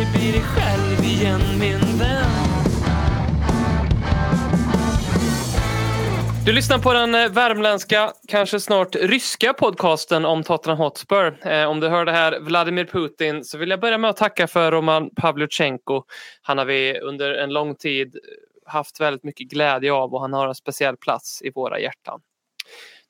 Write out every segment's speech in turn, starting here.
aldrig bli dig själv igen min vän Du lyssnar på den eh, värmländska, kanske snart ryska podcasten om Tottenham Hotspur. Eh, om du hör det här Vladimir Putin så vill jag börja med att tacka för Roman Pavlyuchenko. Han har vi under en lång tid haft väldigt mycket glädje av och han har en speciell plats i våra hjärtan.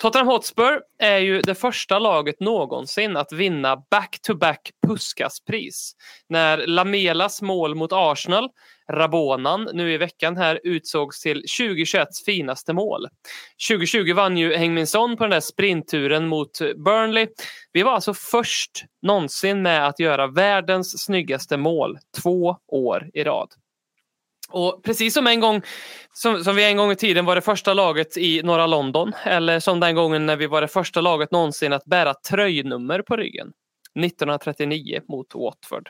Tottenham Hotspur är ju det första laget någonsin att vinna back-to-back-Puskas-pris. När Lamelas mål mot Arsenal, Rabonan, nu i veckan här utsågs till 2021 finaste mål. 2020 vann ju Heung-Min Son på den där sprintturen mot Burnley. Vi var alltså först någonsin med att göra världens snyggaste mål två år i rad. Och precis som en gång som, som vi en gång i tiden var det första laget i norra London eller som den gången när vi var det första laget någonsin att bära tröjnummer på ryggen. 1939 mot Watford.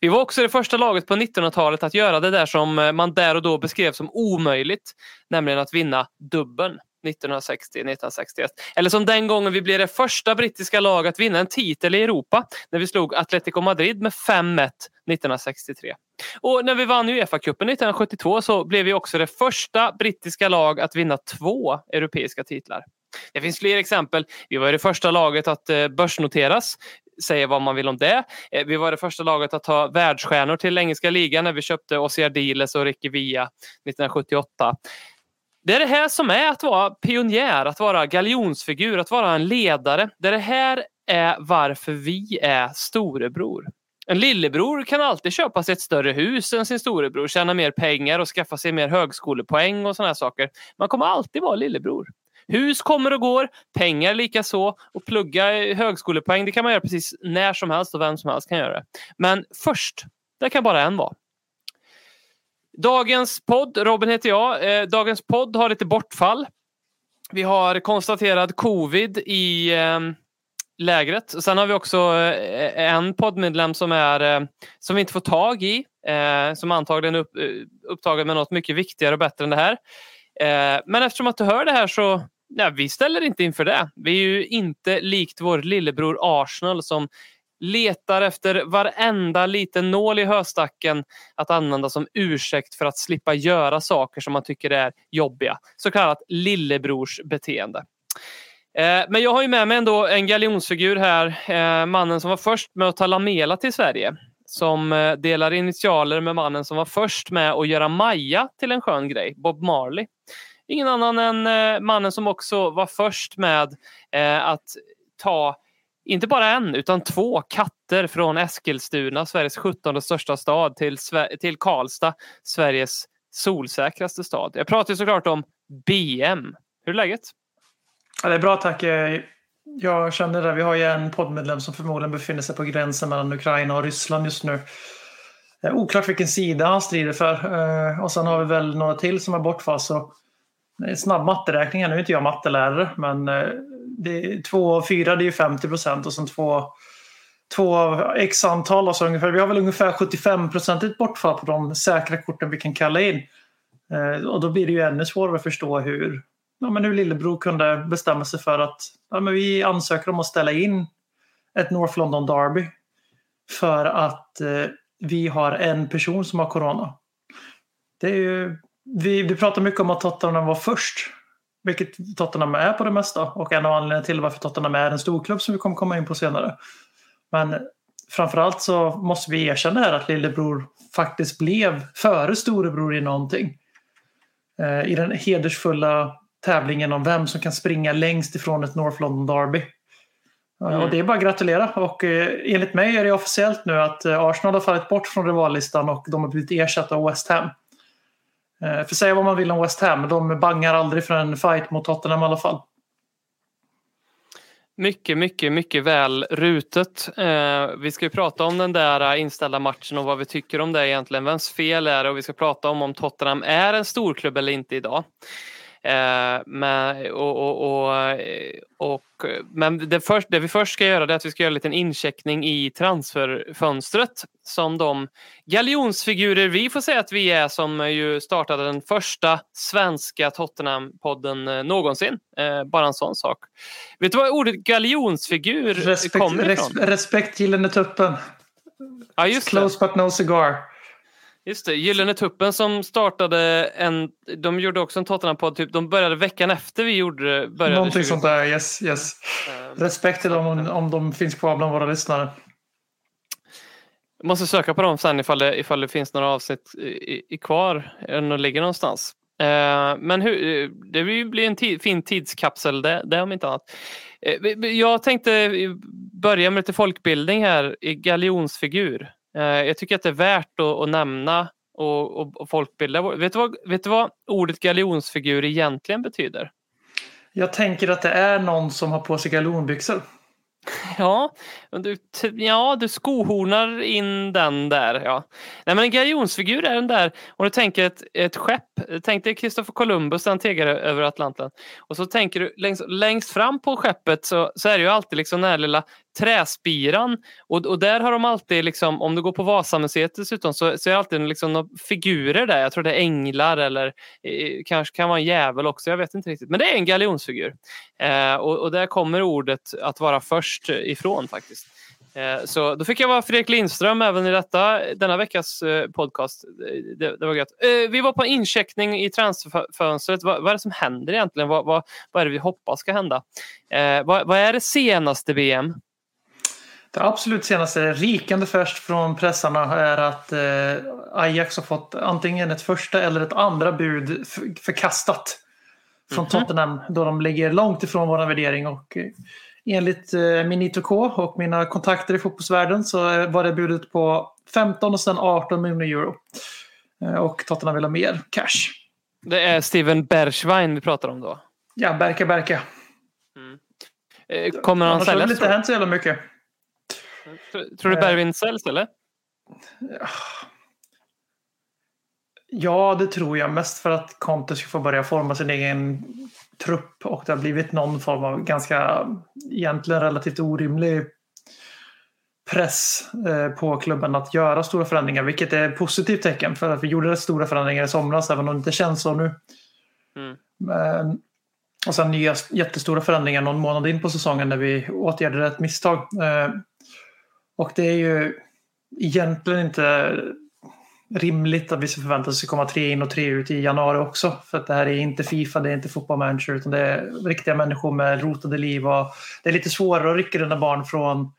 Vi var också det första laget på 1900-talet att göra det där som eh, man där och då beskrev som omöjligt, nämligen att vinna dubbeln. 1960-1961. Eller som den gången vi blev det första brittiska lag att vinna en titel i Europa när vi slog Atletico Madrid med 5-1 1963. Och när vi vann Uefa-cupen 1972 så blev vi också det första brittiska lag att vinna två europeiska titlar. Det finns fler exempel. Vi var det första laget att eh, börsnoteras. Säga vad man vill om det. Eh, vi var det första laget att ta världsstjärnor till engelska ligan när vi köpte Oscar Diles och Ricky Villa 1978. Det är det här som är att vara pionjär, att vara galjonsfigur, att vara en ledare. Det, är det här är varför vi är storebror. En lillebror kan alltid köpa sig ett större hus än sin storebror, tjäna mer pengar och skaffa sig mer högskolepoäng och sådana saker. Man kommer alltid vara lillebror. Hus kommer och går, pengar lika så och plugga högskolepoäng det kan man göra precis när som helst och vem som helst kan göra det. Men först, där kan bara en vara. Dagens podd, Robin heter jag. Eh, dagens podd har lite bortfall. Vi har konstaterad covid i eh, lägret. Sen har vi också eh, en poddmedlem som, är, eh, som vi inte får tag i. Eh, som antagligen är upp, upptagen med något mycket viktigare och bättre än det här. Men eftersom att du hör det här så ja, vi ställer inte inför det. Vi är ju inte likt vår lillebror Arsenal som letar efter varenda liten nål i höstacken att använda som ursäkt för att slippa göra saker som man tycker är jobbiga. Så kallat lillebrors beteende. Eh, men jag har ju med mig ändå en galjonsfigur här, eh, mannen som var först med att ta Lamela till Sverige. Som eh, delar initialer med mannen som var först med att göra Maja till en skön grej, Bob Marley. Ingen annan än mannen som också var först med att ta inte bara en utan två katter från Eskilstuna, Sveriges 17 största stad, till, till Karlstad, Sveriges solsäkraste stad. Jag pratar såklart om BM. Hur är läget? Ja, det är bra tack. Eh, jag känner det. Vi har ju en poddmedlem som förmodligen befinner sig på gränsen mellan Ukraina och Ryssland just nu. Eh, oklart vilken sida han strider för. Eh, och sen har vi väl några till som är bortfall. Snabb matteräkning. Nu är inte jag mattelärare, men det är två av fyra det är 50 procent och sen två, två av x antal. Alltså ungefär, vi har väl ungefär 75 procentigt bortfall på de säkra korten vi kan kalla in. Och då blir det ju ännu svårare att förstå hur, ja, men hur lillebror kunde bestämma sig för att ja, men vi ansöker om att ställa in ett North London Derby för att eh, vi har en person som har corona. Det är ju, vi, vi pratar mycket om att Tottenham var först, vilket Tottenham är på det mesta och en av anledningarna till varför Tottenham är en storklubb som vi kommer komma in på senare. Men framförallt så måste vi erkänna här att lillebror faktiskt blev före storebror i någonting. Eh, I den hedersfulla tävlingen om vem som kan springa längst ifrån ett North London Derby. Mm. Och det är bara att gratulera. Och eh, enligt mig är det officiellt nu att eh, Arsenal har fallit bort från rivallistan och de har blivit ersatta av West Ham. Eh, för säga vad man vill om West Ham, de bangar aldrig för en fight mot Tottenham i alla fall. Mycket, mycket, mycket väl rutet. Eh, vi ska ju prata om den där inställda matchen och vad vi tycker om det egentligen. Vems fel är det? Och vi ska prata om om Tottenham är en storklubb eller inte idag. Eh, men, och, och, och, och, men det, först, det vi först ska göra är att vi ska göra en liten incheckning i transferfönstret som de galjonsfigurer vi får säga att vi är som ju startade den första svenska Tottenham-podden eh, någonsin. Eh, bara en sån sak. Vet du vad ordet galjonsfigur Respekt, kommer res, ifrån? respekt Gyllene Tuppen. Ja, just det. Close but no cigar. Just det, Gyllene Tuppen som startade en, de gjorde också en Tottenham-podd, typ, de började veckan efter vi gjorde började Någonting 20. sånt där, yes. yes. Eh, Respekt till dem om, om de finns kvar bland våra lyssnare. Jag måste söka på dem sen ifall det, ifall det finns några avsnitt i, i kvar, eller de ligger någonstans. Eh, men hur, det blir en tid, fin tidskapsel det, det om inte annat. Vi- jag tänkte börja med lite folkbildning här i galjonsfigur. Eh, jag tycker att det är värt att, att nämna och, och, och folkbilda. Vet du, vad, vet du vad ordet galjonsfigur egentligen betyder? Jag tänker att det är någon som har på sig galonbyxor. Ja, du, ja, du skohornar in den där. Ja. Nej, men en galjonsfigur är den där, om du tänker ett, ett skepp. Tänk dig Kristoffer Columbus han tegade över Atlanten. Och så tänker du längst, längst fram på skeppet så, så är det ju alltid liksom den här lilla träspiran. Och, och där har de alltid, liksom, om du går på Vasamuseet dessutom, så, så är det alltid liksom några figurer där. Jag tror det är änglar eller eh, kanske kan vara en djävul också. Jag vet inte riktigt. Men det är en galjonsfigur. Eh, och, och där kommer ordet att vara först ifrån faktiskt. Eh, så då fick jag vara Fredrik Lindström även i detta, denna veckas eh, podcast. Eh, det, det var gött. Eh, vi var på en incheckning i transferfönstret. Vad, vad är det som händer egentligen? Vad, vad, vad är det vi hoppas ska hända? Vad, vad är det senaste VM? Det absolut senaste, rikande färskt från pressarna, är att eh, Ajax har fått antingen ett första eller ett andra bud förkastat från Mhm. Tottenham då de ligger långt ifrån vår värdering. Och, eh, enligt eh, Minito K och mina kontakter i fotbollsvärlden så var det budet på 15 och sen 18 miljoner euro. Och Tottenham vill ha mer cash. Det är Steven Bergwijn vi pratar om då. Ja, Berka Berka. Eh, Kommer han Annars har det säljas? inte hänt så jävla mycket. Tror- Tror du Bergwijn säljs eller? Ja, det tror jag. Mest för att Conte ska få börja forma sin egen trupp och det har blivit någon form av ganska, egentligen relativt orimlig press eh, på klubben att göra stora förändringar, vilket är ett positivt tecken för att vi gjorde stora förändringar i somras, även om det inte känns så nu. Mm. Men, och sen nya jättestora förändringar någon månad in på säsongen när vi åtgärdade ett misstag. Och det är ju egentligen inte rimligt att vi ska förvänta oss att komma tre in och tre ut i januari också. För att det här är inte Fifa, det är inte fotboll manager utan det är riktiga människor med rotade liv. Och det är lite svårare att rycka dina barn från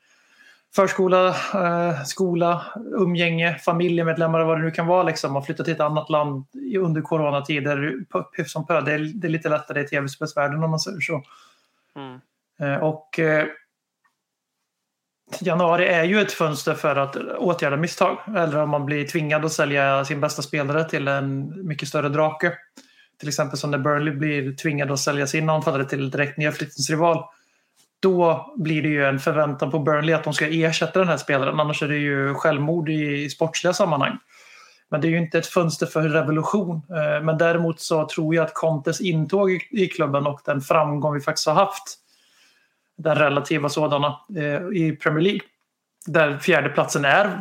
förskola, eh, skola, umgänge, familjemedlemmar och vad det nu kan vara. Liksom, och flytta till ett annat land under coronatider som pö. Det är, det är lite lättare i tv-spelsvärlden om man säger så. Mm. Eh, Och eh, januari är ju ett fönster för att åtgärda misstag. Eller om man blir tvingad att sälja sin bästa spelare till en mycket större drake. Till exempel som när Burnley blir tvingad att sälja sin anfallare till direkt nedflyttningsrival. Då blir det ju en förväntan på Burnley att de ska ersätta den här spelaren. Annars är det ju självmord i, i sportsliga sammanhang. Men det är ju inte ett fönster för revolution. Eh, men däremot så tror jag att Contes intåg i klubben och den framgång vi faktiskt har haft den relativa sådana eh, i Premier League. Där fjärdeplatsen är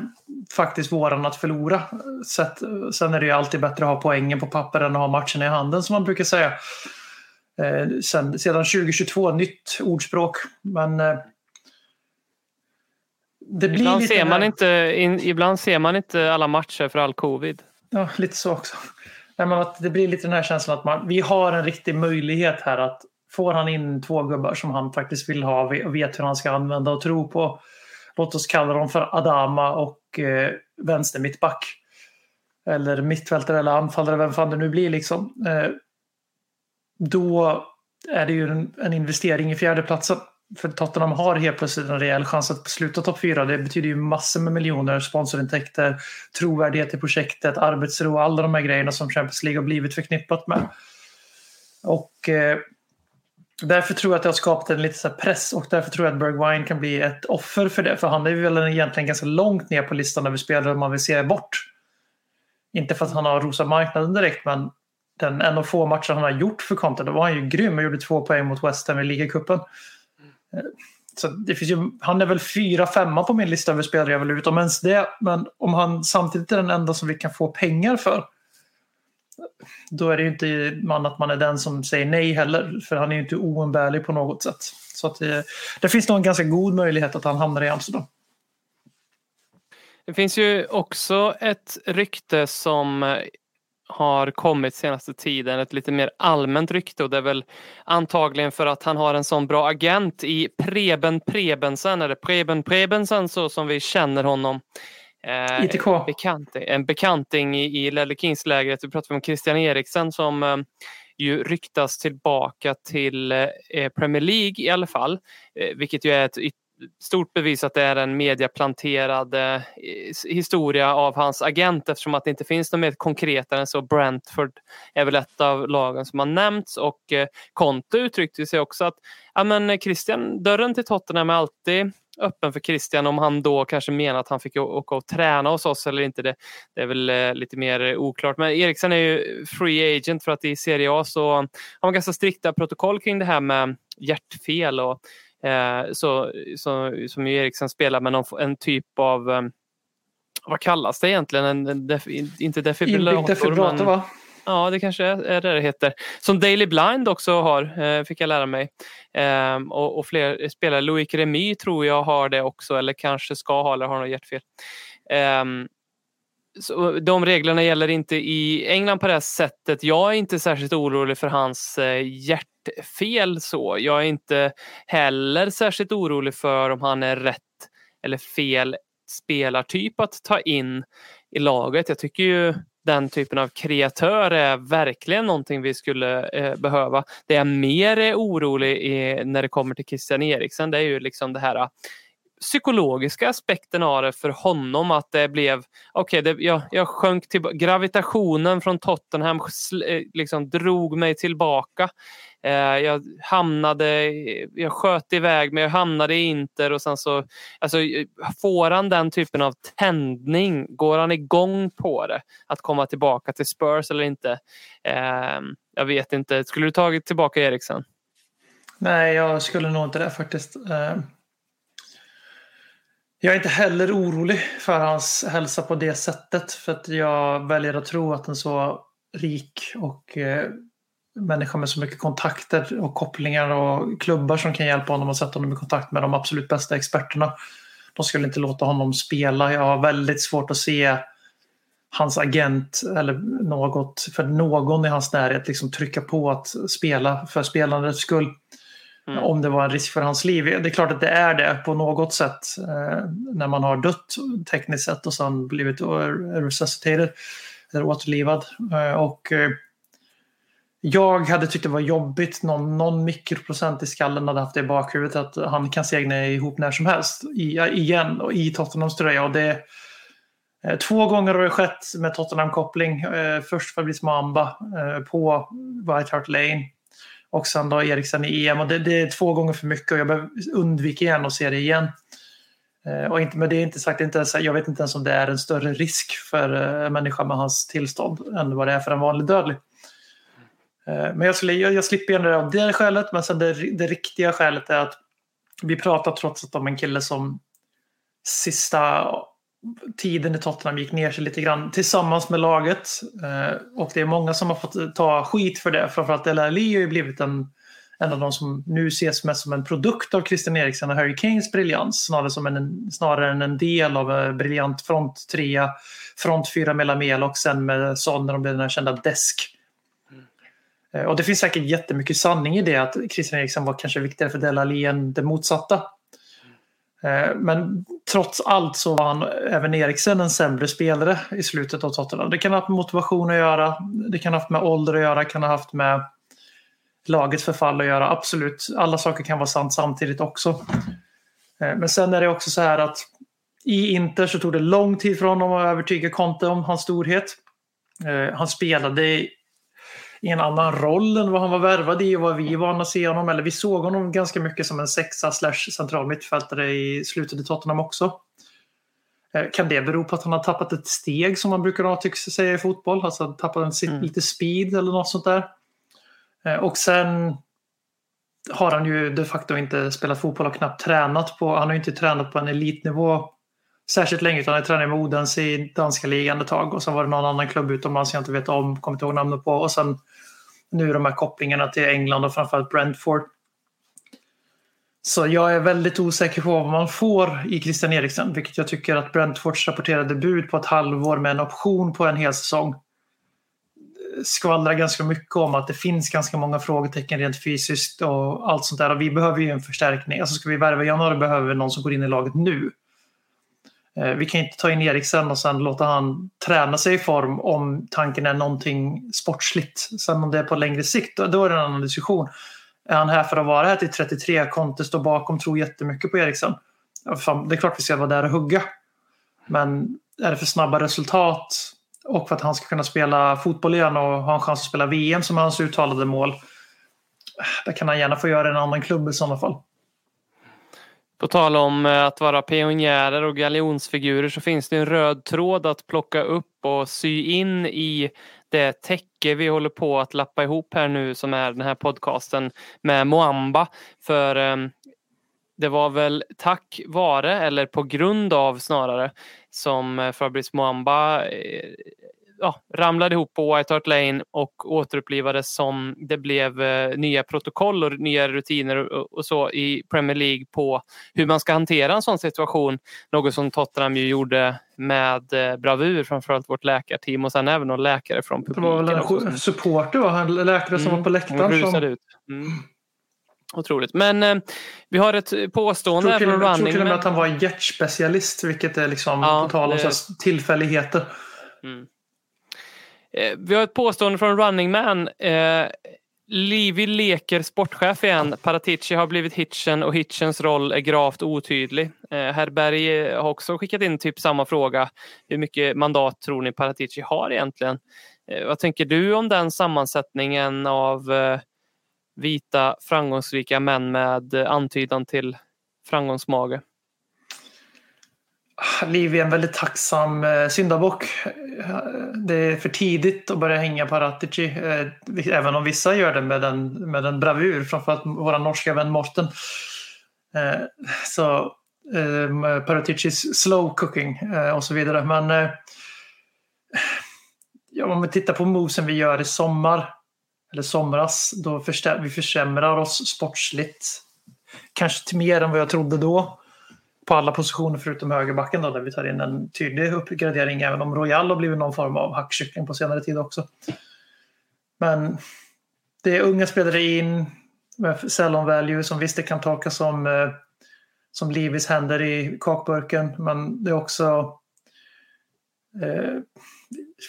faktiskt våran att förlora. Sen är det ju alltid bättre att ha poängen på papper än att ha matchen i handen som man brukar säga. Eh, sen, sedan 2022, nytt ordspråk. Men eh, det blir Ibland lite ser, man här- inte, in, ibland ser man inte alla matcher för all covid. Ja, lite så också. Nej, men att det blir lite den här känslan att man, vi har en riktig möjlighet här att får han in två gubbar som han faktiskt vill ha och vet hur han ska använda och tro på. Låt oss kalla dem för Adama och eh, vänster mittback. Eller mittfältare eller anfallare, vem fan det nu blir liksom. Eh, då är det ju en, en investering i fjärdeplatsen. För Tottenham har helt plötsligt en rejäl chans att sluta topp fyra. Det betyder ju massor med miljoner, sponsorintäkter, trovärdighet i projektet, arbetsro, alla de här grejerna som Champions League har blivit förknippat med. Och eh, Därför tror jag att det har skapat en lite så här press och därför tror jag att Bergwijn kan bli ett offer för det. För han är väl egentligen ganska långt ner på listan över spelare man vill se bort. Inte för att han har rosa marknaden direkt, men den en av få matcher han har gjort för Conte, då var han ju grym och gjorde två poäng mot West Ham i ligacupen. Eh, så det finns ju, han är väl fyra, femma på min lista över spelare jag vill ut, om ens det. Men om han samtidigt är den enda som vi kan få pengar för, då är det ju inte man att man är den som säger nej heller. För han är ju inte oumbärlig på något sätt. Så att det, det finns nog en ganska god möjlighet att han hamnar i Amsterdam. Det finns ju också ett rykte som eh, har kommit senaste tiden, ett lite mer allmänt rykte och det är väl antagligen för att han har en sån bra agent i Preben Prebensen, eller Preben Prebensen så som vi känner honom. Eh, ITK. Bekanting, en bekanting i, i Ledley Kings-lägret. Vi pratar om Christian Eriksen som eh, ju ryktas tillbaka till eh, Premier League i alla fall, eh, vilket ju är ett stort bevis att det är en mediaplanterad eh, historia av hans agent eftersom att det inte finns något mer konkret än så. Brentford är väl ett av lagen som har nämnts och eh, Conte uttryckte sig också att ja, men eh, Christian, dörren till Tottenham är alltid öppen för Christian om han då kanske menar att han fick åka och träna hos oss eller inte. Det, det är väl eh, lite mer oklart. Men Eriksen är ju free agent för att i Serie A så har man ganska strikta protokoll kring det här med hjärtfel och eh, så, så, som ju Eriksen spelar med någon, en typ av eh, vad kallas det egentligen? En, en def, inte defibrillator. Inbyggd defibrillator men- va? Ja, det kanske är det det heter. Som Daily Blind också har, eh, fick jag lära mig. Ehm, och, och fler spelare. Loic Remy tror jag har det också, eller kanske ska ha, eller har något hjärtfel. Ehm, så de reglerna gäller inte i England på det här sättet. Jag är inte särskilt orolig för hans eh, hjärtfel så. Jag är inte heller särskilt orolig för om han är rätt eller fel spelartyp att ta in i laget. Jag tycker ju den typen av kreatör är verkligen någonting vi skulle eh, behöva. Det jag mer är orolig i, när det kommer till Christian Eriksen det är ju liksom det här ah, psykologiska aspekten av det för honom att det blev okej, okay, jag, jag sjönk till gravitationen från Tottenham eh, liksom drog mig tillbaka. Eh, jag hamnade, jag sköt iväg men jag hamnade i Inter och sen så alltså, får han den typen av tändning, går han igång på det att komma tillbaka till Spurs eller inte? Eh, jag vet inte, skulle du tagit tillbaka Eriksen? Nej, jag skulle nog inte det faktiskt. Ehm, jag är inte heller orolig för hans hälsa på det sättet. För att jag väljer att tro att en så rik och eh, människa med så mycket kontakter och kopplingar och klubbar som kan hjälpa honom att sätta honom i kontakt med de absolut bästa experterna. De skulle inte låta honom spela. Jag har väldigt svårt att se hans agent eller något för någon i hans närhet liksom trycka på att spela för spelandets skull. Mm. Om det var en risk för hans liv. Det är klart att det är det på något sätt eh, när man har dött tekniskt sett och sen blivit resuscitated eller återlivad. Eh, och eh, jag hade tyckt det var jobbigt, någon, någon mikroprocent i skallen hade haft det i bakhuvudet att han kan segna ihop när som helst i, igen och i Tottenhams tröja. Och det, eh, två gånger har det skett med Tottenham-koppling. Eh, först Fabrice Mamba eh, på White Hart Lane och sen då Eriksen i EM. Och det, det är två gånger för mycket och jag behöver undvika igen och se det igen. Och inte, men det är inte sagt, inte ens, jag vet inte ens om det är en större risk för en människa med hans tillstånd än vad det är för en vanlig dödlig. Eh, men jag, skulle, jag, jag slipper gärna det av det skälet, men sen det, det riktiga skälet är att vi pratar trots allt om en kille som sista tiden i Tottenham gick ner sig lite grann tillsammans med laget. Eh, och det är många som har fått ta skit för det. Framförallt Dela Ali har ju blivit en, en av de som nu ses mest som en produkt av Christian Eriksen och Harry Kanes briljans. Snarare, som en, snarare än en del av en briljant front trea, front fyra med Lamela och sen med Son när de blev den här kända Desk. Eh, och det finns säkert jättemycket sanning i det att Christian Eriksen var kanske viktigare för Delali Alli än det motsatta. Eh, men trots allt så var han även Eriksen en sämre spelare i slutet av Tottenham. Det kan ha haft med motivation att göra, det kan ha haft med ålder att göra, kan ha haft med lagets förfall att göra. Absolut, alla saker kan vara sant samtidigt också. Eh, men sen är det också så här att i Inter så tog det lång tid för honom att övertyga Conte om hans storhet. Han spelade i en annan roll än vad han var värvad i och vad vi är vana att se honom. Eller vi såg honom ganska mycket som en sexa slash central mittfältare i slutet i Tottenham också. Eh, Kan det bero på att han har tappat ett steg som man brukar tycks säga i fotboll? Alltså tappat en, Mm. lite speed eller något sånt där. Eh, Och sen har han ju de facto inte spelat fotboll och knappt tränat på, han har ju inte tränat på en elitnivå särskilt länge utan jag tränade med Odense i danska ligan ett tag och så var det någon annan klubb utomlands jag inte vet om, kommer inte ihåg namnet på och sen nu de här kopplingarna till England och framförallt Brentford. Så jag är väldigt osäker på vad man får i Christian Eriksen, vilket jag tycker att Brentfords rapporterade bud på ett halvår med en option på en hel säsong skvallrar ganska mycket om att det finns ganska många frågetecken rent fysiskt och allt sånt där. Och vi behöver ju en förstärkning. Alltså ska vi värva i januari behöver vi någon som går in i laget nu. Eh, vi kan inte ta in Eriksen och sen låta han träna sig i form om tanken är någonting sportsligt. Sen om det är på längre sikt, då- är det en annan diskussion. Är han här för att vara här till 33? Conte står bakom, tror jättemycket på Eriksen. Det är klart vi ska vara där och hugga. Men är det för snabba resultat och för att han ska kunna spela fotboll igen och ha en chans att spela VM som är hans uttalade mål. Eh, det kan han gärna få göra i en annan klubb i sådana fall. På tal om eh, att vara pionjärer och galjonsfigurer så finns det en röd tråd att plocka upp och sy in i det täcke vi håller på att lappa ihop här nu som är den här podcasten med Moamba. För eh, det var väl tack vare, eller på grund av snarare, som eh, Fabrice Moamba eh, ja, ramlade ihop på White Hart Lane och återupplivades som det blev eh, nya protokoll och nya rutiner och, och så i Premier League på hur man ska hantera en sån situation. Något som Tottenham ju gjorde med eh, bravur, framförallt vårt läkarteam och sen även någon läkare från Det publiken. var väl en supporter, va? en läkare som Mm, var på och läktaren. Som, ut. Mm. Otroligt. Men eh, vi har ett jag påstående tror här till, jag tror till och med att han var hjärtspecialist, vilket är liksom Ja, på tal om det- tillfälligheter. Mm. Eh, Vi har ett påstående från Running Man. Eh, Livi leker sportchef igen. Paratici har blivit Hitchen och Hitchens roll är gravt otydlig. Eh, Herr Berg eh, har också skickat in typ samma fråga. Hur mycket mandat tror ni Paratici har egentligen? Eh, vad tänker du om den sammansättningen av eh, vita framgångsrika män med eh, antydan till framgångsmage? Liv är en väldigt tacksam eh, syndabock. Det är för tidigt att börja hänga på Ratici, eh, även om vissa gör det med en, med en bravur, framförallt vår norska vän Morten. Eh, så Paraticis slow cooking och så vidare. Men ja, om vi tittar på movesen vi gör i sommar, eller somras, då förstä- vi försämrar oss sportsligt. Kanske till mer än vad jag trodde då på alla positioner förutom högerbacken då, där vi tar in en tydlig uppgradering även om Royal har blivit någon form av hackkyckling på senare tid också. Men det är unga spelare in med sällan value som visst det kan tolkas som, eh, som Livis händer i kakburken men det är också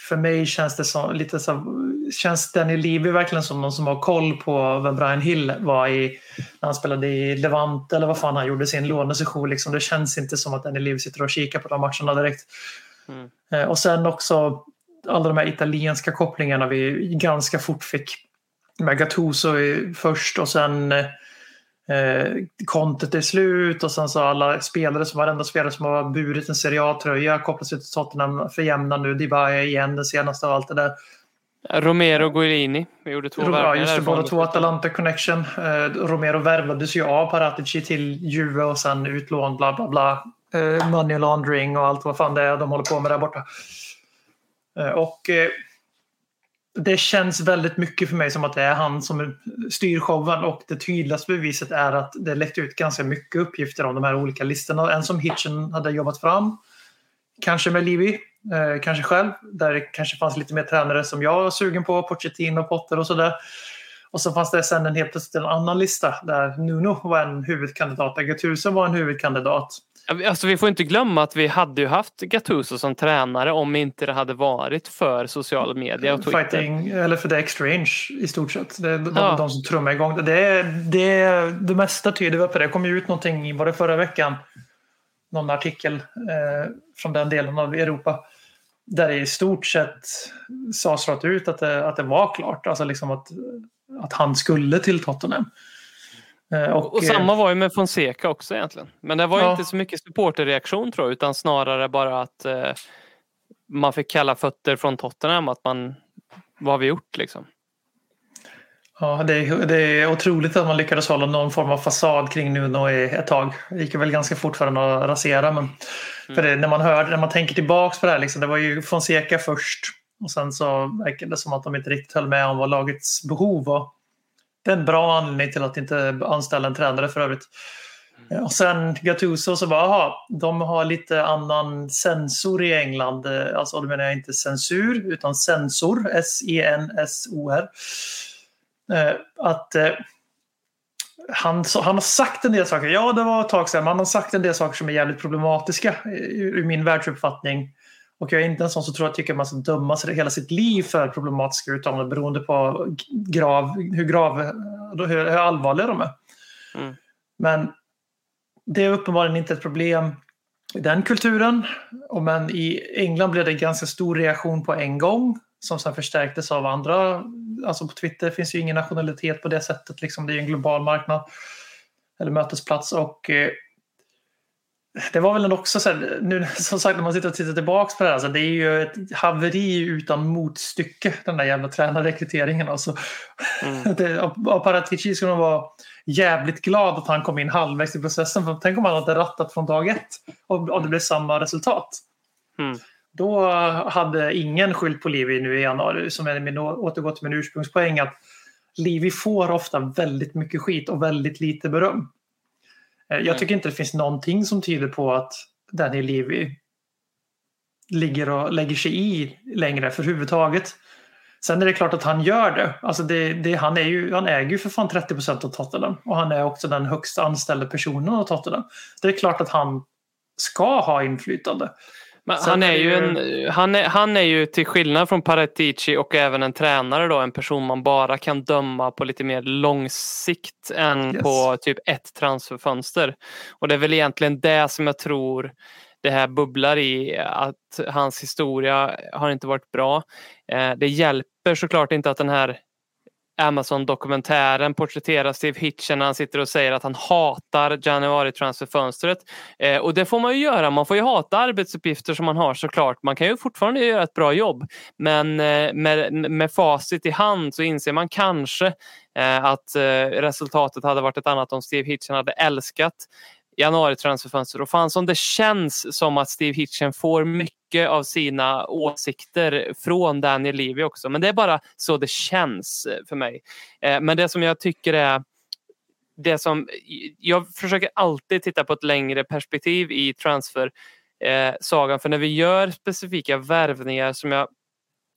för mig känns det som lite så känns Danny Levy verkligen som någon som har koll på vem Brian Hill var i när han spelade i Levante eller vad fan han gjorde sin lånesession. Liksom. Det känns inte som att Danny Levy sitter och kikar på de matcherna direkt. Mm. Eh, och sen också alla de här italienska kopplingarna vi ganska fort fick. Med Gattuso först och sen eh, Conte till slut och sen så alla spelare som varenda spelare som har burit en Serie A-tröja kopplas till Tottenham för jämna nu. Dybala igen den senaste och allt det där. Romero Guilini. Vi gjorde två värvningar just det. Båda två Atalanta Connection. Eh, Romero värvades ju av Paratici till Juve och sen utlån, bla bla bla. Eh, money laundering och allt vad fan det är de håller på med där borta. Eh, och eh, det känns väldigt mycket för mig som att det är han som styr showen och det tydligaste beviset är att det läckte ut ganska mycket uppgifter om de här olika listorna. En som Hitchen hade jobbat fram, kanske med Levy, eh, kanske själv. Där det kanske fanns lite mer tränare som jag var sugen på, Pochettino, Potter och sådär. Och så fanns det sen en helt plötsligt en annan lista där Nuno var en huvudkandidat, där var en huvudkandidat. Vi- Alltså, vi får inte glömma att vi hade ju haft Gattuso som tränare om inte det hade varit för sociala medier och Twitter. Fighting, eller för The Exchange i stort sett. Det är de, Ja. de som trummar igång det. Det, det. det mesta tyder väl på det. Det kom ju ut någonting, var det förra veckan? Någon artikel eh, från den delen av Europa. där det i stort sett sades rakt ut att det, att det var klart. Alltså liksom att, att han skulle till Tottenham. Eh, Och, eh, samma var ju med Fonseca också egentligen. Men det var Ja. inte så mycket supporterreaktion tror jag, utan snarare bara att eh, man fick kalla fötter från Tottenham. Att man, vad har vi gjort liksom? Ja, det är, det är otroligt att man lyckades hålla någon form av fasad kring Nuno i ett tag. Det gick väl ganska fort för den att rasera. Men för det, när, man hör, när man tänker tillbaks på det här, liksom, det var ju Fonseca först. Och sen så verkade det som att de inte riktigt höll med om vad lagets behov var. Det är en bra anledning till att inte anställa en tränare för övrigt. Och sen Gattuso så bara, aha, de har lite annan sensor i England. Eh, Alltså då menar jag inte censur utan sensor, S-E-N-S-O-R. Eh, Att eh, han, han har sagt en del saker, ja det var ett tag sedan, men han har sagt en del saker som är jävligt problematiska ur min världsuppfattning. Och jag är inte en sån som tror att tycker man ska döma sig hela sitt liv för problematiska uttalanden beroende på grav, hur, grav, hur, allvarliga de är. Mm. Men det är uppenbarligen inte ett problem i den kulturen. Och men i England blev det en ganska stor reaktion på en gång som sen förstärktes av andra. Alltså på Twitter finns ju ingen nationalitet på det sättet. Liksom. Det är en global marknad eller mötesplats. Och eh, det var väl också så här, nu som sagt när man sitter och tittar tillbaka på det här, alltså, det är ju ett haveri utan motstycke den där jävla tränarrekryteringen. Alltså. Mm. Det, och, och Paratici skulle nog vara jävligt glad att han kom in halvvägs i processen. För tänk om han hade rattat från dag ett och, och det blev samma resultat. Mm. Då hade ingen skylt på Livi nu i januari, som är min, återgå till min ursprungspoäng, att Livi får ofta väldigt mycket skit och väldigt lite beröm. Eh, Jag tycker inte det finns någonting som tyder på att Daniel Levy ligger och lägger sig i längre för huvudtaget. Sen är det klart att han gör det. Alltså det, det han, är ju, han äger ju för fan 30 procent av Tottenham och han är också den högst anställda personen av Tottenham. Det är klart att han ska ha inflytande. Han, är ju- en, han, är, han är ju till skillnad från Paratici och även en tränare då, en person man bara kan döma på lite mer lång sikt än Yes. på typ ett transferfönster. Och det är väl egentligen det som jag tror det här bubblar i, att hans historia har inte varit bra. Eh, det hjälper såklart inte att den här Amazon-dokumentären porträtterar Steve Hitchen när han sitter och säger att han hatar januari-transferfönstret. Eh, och det får man ju göra. Man får ju hata arbetsuppgifter som man har såklart. Man kan ju fortfarande göra ett bra jobb. Men eh, med, med facit i hand så inser man kanske eh, att eh, resultatet hade varit ett annat om Steve Hitchen hade älskat januari transferfönster och fan som det känns som att Steve Hitchen får mycket av sina åsikter från Daniel Levy också. Men det är bara så det känns eh, för mig. Eh, men det som jag tycker är det som jag försöker alltid titta på ett längre perspektiv i transfer eh, sagan för när vi gör specifika värvningar som jag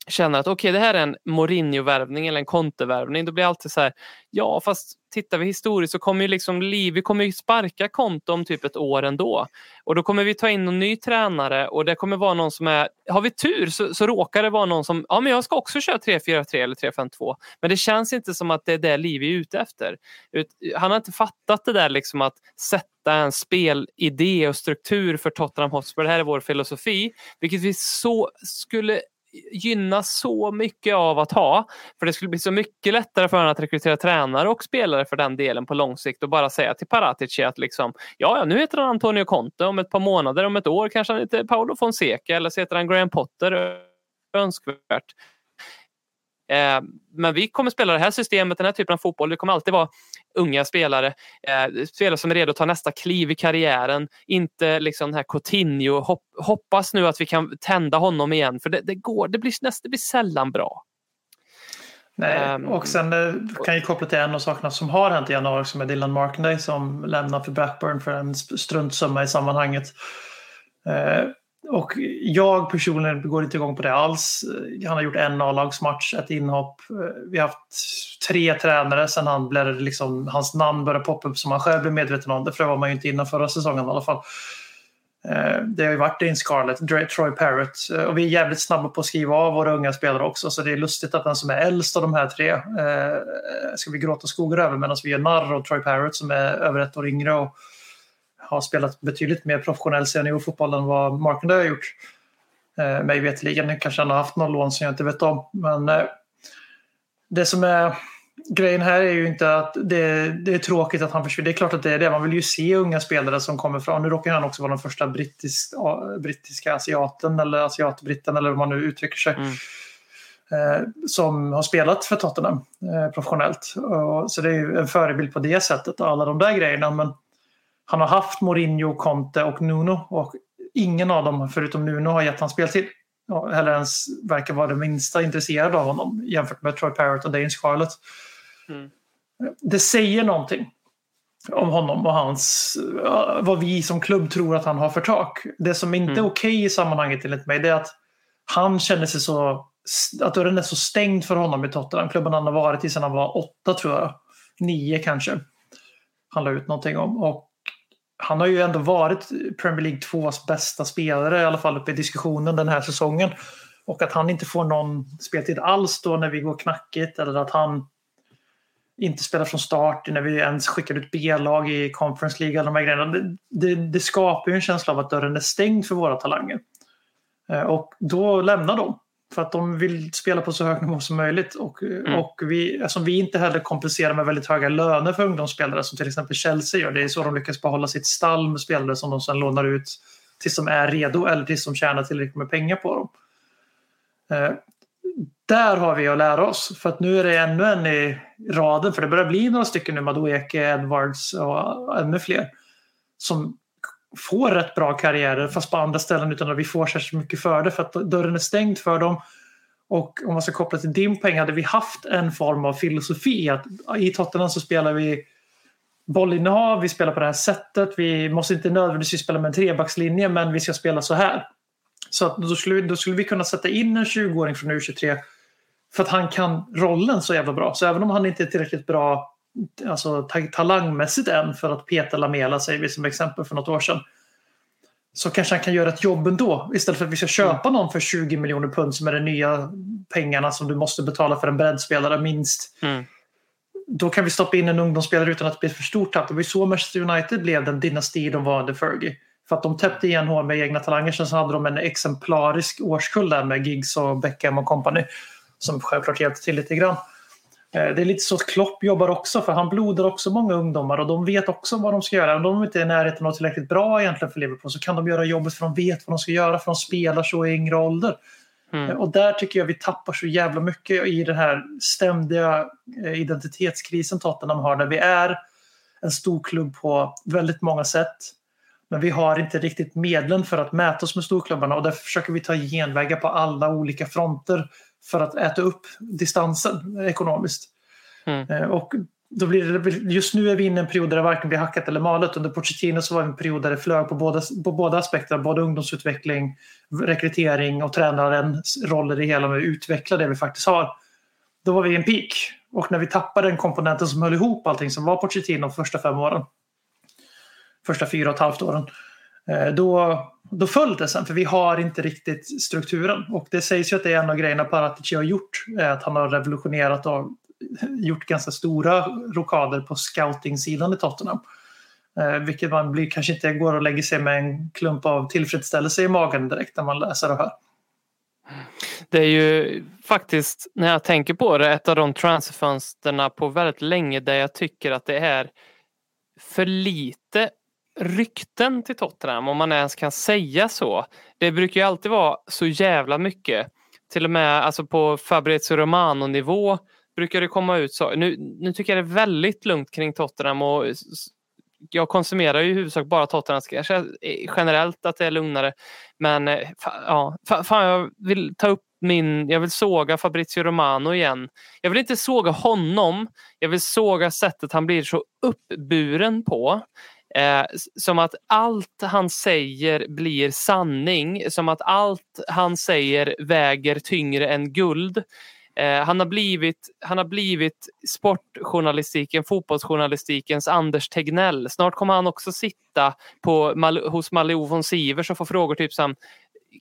känner att okej det här är en Mourinho-värvning eller en Conte-värvning då blir jag alltid så här ja fast tittar vi historiskt så kommer ju liksom Liv, vi kommer ju sparka konto om typ ett år ändå och då kommer vi ta in en ny tränare och det kommer vara någon som är, har vi tur så, så råkar det vara någon som, ja men jag ska också köra 3-4-3 eller 3-5-2 men det känns inte som att det är det Liv är ute efter. Ut, han har inte fattat det där liksom att sätta en spelidé och struktur för Tottenham Hotspur. Det här är vår filosofi, vilket vi så skulle gynnas så mycket av att ha. För det skulle bli så mycket lättare för honom att rekrytera tränare och spelare för den delen på lång sikt och bara säga till Paratici att liksom, ja, ja, nu heter han Antonio Conte, om ett par månader, om ett år kanske han heter Paolo Fonseca eller så heter han Graham Potter. Önskvärt. Eh, men vi kommer spela det här systemet, den här typen av fotboll. Det kommer alltid vara unga spelare, eh, spelare som är redo att ta nästa kliv i karriären. Inte liksom den här Coutinho. Hopp, hoppas nu att vi kan tända honom igen, för det, det går, det blir, näst, det blir sällan bra. Nej, Ehm, och sen eh, kan jag koppla till en av sakerna som har hänt i januari som är Dylan Markenday som lämnar för Blackburn för en struntsumma i sammanhanget. Och jag personligen går inte igång på det alls. Han har gjort en A-lagsmatch, ett inhopp. Vi har haft tre tränare sen han blev liksom, hans namn började poppa upp som han själv blev medveten om det. Var man ju inte innan förra säsongen i alla fall. Eh, det har ju varit Dean Scarlett, Troy Parrott eh, och vi är jävligt snabba på att skriva av våra unga spelare också så det är lustigt att den som är äldst av de här tre eh, ska vi gråta skogar över medan vi gör narr av Troy Parrott som är över ett år yngre och har spelat betydligt mer professionell seniorfotboll än vad Markender har gjort. Eh, mig veterligen. Kanske han har haft någon lån som jag inte vet om. Men eh, det som är grejen här är ju inte att det, det är tråkigt att han försvinner. Det är klart att det är det. Man vill ju se unga spelare som kommer från... Nu råkar han också vara den första brittisk, brittiska asiaten eller asiatbritten eller hur man nu uttrycker sig. Mm. Eh, som har spelat för Tottenham eh, professionellt. Och, så det är ju en förebild på det sättet och alla de där grejerna. Men han har haft Mourinho, Conte och Nuno och ingen av dem förutom Nuno har gett han speltid. Eller ens verkar vara det minsta intresserad av honom jämfört med Troy Parrott och Dane Scarlett. Mm. Det säger någonting om honom och hans, vad vi som klubb tror att han har för tak. Det som inte är Mm. okej i sammanhanget enligt mig det är att han känner sig så, att dörren är så stängd för honom i Tottenham. Klubben han har varit i sedan han var åtta tror jag. Nio kanske. Han la ut någonting om. Och han har ju ändå varit Premier League 2s bästa spelare i alla fall uppe i diskussionen den här säsongen. Och att han inte får någon speltid alls då när vi går knackigt eller att han inte spelar från start när vi ens skickar ut B-lag i Conference League. Alla de här grejerna. Det, det, det skapar ju en känsla av att dörren är stängd för våra talanger. Eh, och då lämnar de. För att de vill spela på så hög nivå som möjligt. Och, och vi, eftersom vi inte heller kompenserar med väldigt höga löner för ungdomsspelare som till exempel Chelsea gör. Det är så de lyckas behålla sitt stall med spelare som de sedan lånar ut tills de är redo eller tills de tjänar tillräckligt med pengar på dem. Eh, där har vi att lära oss. För att nu är det ännu en i raden. För det börjar bli några stycken nu. Madueke, Edwards och ännu fler. Som får rätt bra karriärer fast på andra ställen utan att vi får särskilt mycket för det. För att dörren är stängd för dem. Och om man ska koppla till din poäng hade vi haft en form av filosofi. att I Tottenham så spelar vi bollinnehav, vi spelar på det här sättet. Vi måste inte nödvändigtvis spela med en trebackslinje men vi ska spela så här. Så att då, skulle vi, då skulle vi kunna sätta in en 20-åring från U23 för att han kan rollen så jävla bra. Så även om han inte är tillräckligt bra alltså, ta- talangmässigt än för att peta Lamela, säger vi som exempel för något år sedan. Så kanske han kan göra ett jobb ändå. Istället för att vi ska köpa någon för 20 miljoner pund som är de nya pengarna som du måste betala för en breddspelare minst. Mm. Då kan vi stoppa in en ungdomsspelare utan att det blir för stort tapp. Det var så Manchester United blev den dynasti de var under Fergie. För att de täppte igen hål med egna talanger. Sen så hade de en exemplarisk årskull där med Giggs och Beckham och company. Som självklart hjälpte till lite grann. Eh, Det är lite så att Klopp jobbar också för han blodar också många ungdomar och de vet också vad de ska göra. Om de inte är i närheten av tillräckligt bra egentligen för Liverpool så kan de göra jobbet för de vet vad de ska göra för de spelar så i yngre ålder. Mm. Eh, Och där tycker jag vi tappar så jävla mycket i den här ständiga eh, identitetskrisen Tottenham har där vi är en stor klubb på väldigt många sätt. Men vi har inte riktigt medlen för att mäta oss med storklubbarna och därför försöker vi ta genvägar på alla olika fronter för att äta upp distansen ekonomiskt. Mm. Eh, Och då blir det, just nu är vi inne i en period där det varken blir hackat eller malet. Under Pochettino så var det en period där det flög på båda, på båda aspekter. Både ungdomsutveckling, rekrytering och tränarens roll i det hela med att utveckla det vi faktiskt har. Då var vi i en peak. Och när vi tappade den komponenten som höll ihop allting som var Pochettino de första fem åren. Första fyra och ett halvt åren. Eh, då, då föll det sen, för vi har inte riktigt strukturen. Och det sägs ju att det är en av grejerna Paratici har gjort. är Att han har revolutionerat och gjort ganska stora rokader på scouting-sidan i Tottenham. Eh, vilket man blir, kanske inte går och lägger sig med en klump av tillfredsställelse i magen direkt när man läser och hör. Det är ju faktiskt, när jag tänker på det, ett av de transferfönsterna på väldigt länge där jag tycker att det är för lite rykten till Tottenham, om man ens kan säga så. Det brukar ju alltid vara så jävla mycket. Till och med alltså på Fabrizio Romano-nivå brukar det komma ut så. Nu, nu tycker jag det är väldigt lugnt kring Tottenham och jag konsumerar ju i huvudsak bara Tottenham. Kanske eh, generellt att det är lugnare. Men eh, ja, fan, jag vill ta upp min, jag vill såga Fabrizio Romano igen. Jag vill inte såga honom. Jag vill såga sättet han blir så uppburen på. Eh, som att allt han säger blir sanning. Som att allt han säger väger tyngre än guld. Eh, han, har blivit, han har blivit sportjournalistiken, fotbollsjournalistikens Anders Tegnell. Snart kommer han också sitta på, Mal- hos Malou von Sivers och få frågor typ som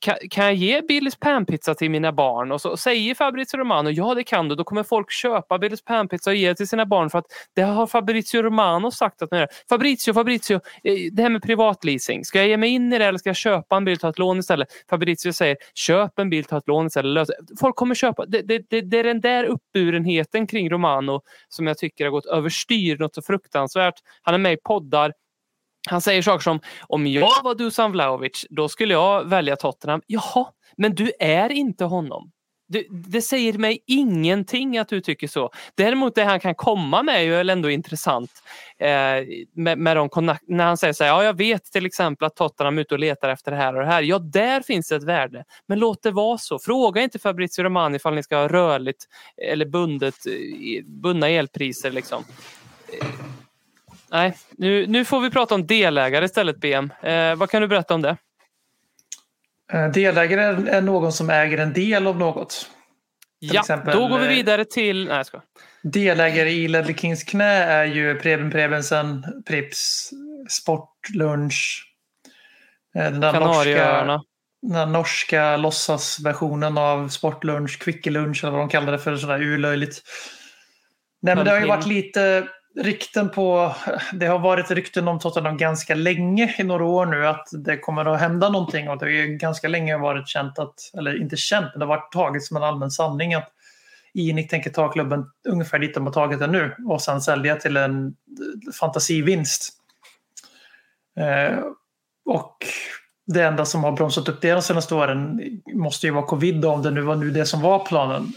kan, kan jag ge Billys panpizza till mina barn? Och så säger Fabrizio Romano, ja det kan du. Då kommer folk köpa Billys panpizza och ge det till sina barn för att det har Fabrizio Romano sagt att man gör. Fabrizio, Fabrizio, eh, det här med privatleasing. Ska jag ge mig in i det eller ska jag köpa en bil och ta ett lån istället? Fabrizio säger, köp en bil, ta ett lån istället. Folk kommer köpa. Det, det, det, det är den där uppburenheten kring Romano som jag tycker har gått överstyr något så fruktansvärt. Han är med i poddar. Han säger saker som om jag var Dusan Vlahovic då skulle jag välja Tottenham. Jaha, men du är inte honom. Du, det säger mig ingenting att du tycker så. Däremot det han kan komma med är ju ändå intressant. Eh, med, med de när han säger så här, ja jag vet till exempel att Tottenham är ute och letar efter det här och det här. Ja, där finns ett värde. Men låt det vara så. Fråga inte Fabrizio Romano ifall ni ska ha rörligt eller bundet, eh, bundna elpriser. Liksom. Nej, nu, nu får vi prata om delägare istället BM. Eh, vad kan du berätta om det? Eh, Delägare är- någon som äger en del av något. Ja, exempel, då går vi eh, vidare till... Nej, jag ska. Delägare i Ledley Kings knä är ju Preben Prebensen, Prips, Sportlunch. eh, Den där norska, Kanarieöarna. den där norska låtsasversionen av Sportlunch, Kvickelunch eller vad de kallar det för, sådär urlöjligt. Nej, men det har ju varit lite rykten på, det har varit rykten om Tottenham ganska länge i några år nu att det kommer att hända någonting och det har ju ganska länge varit känt att, eller inte känt, men det har varit taget som en allmän sanning att Inik tänker ta klubben ungefär dit de har tagit den nu och sen sälja till en fantasivinst. Eh, och det enda som har bromsat upp det de senaste åren måste ju vara covid om det nu var nu det som var planen.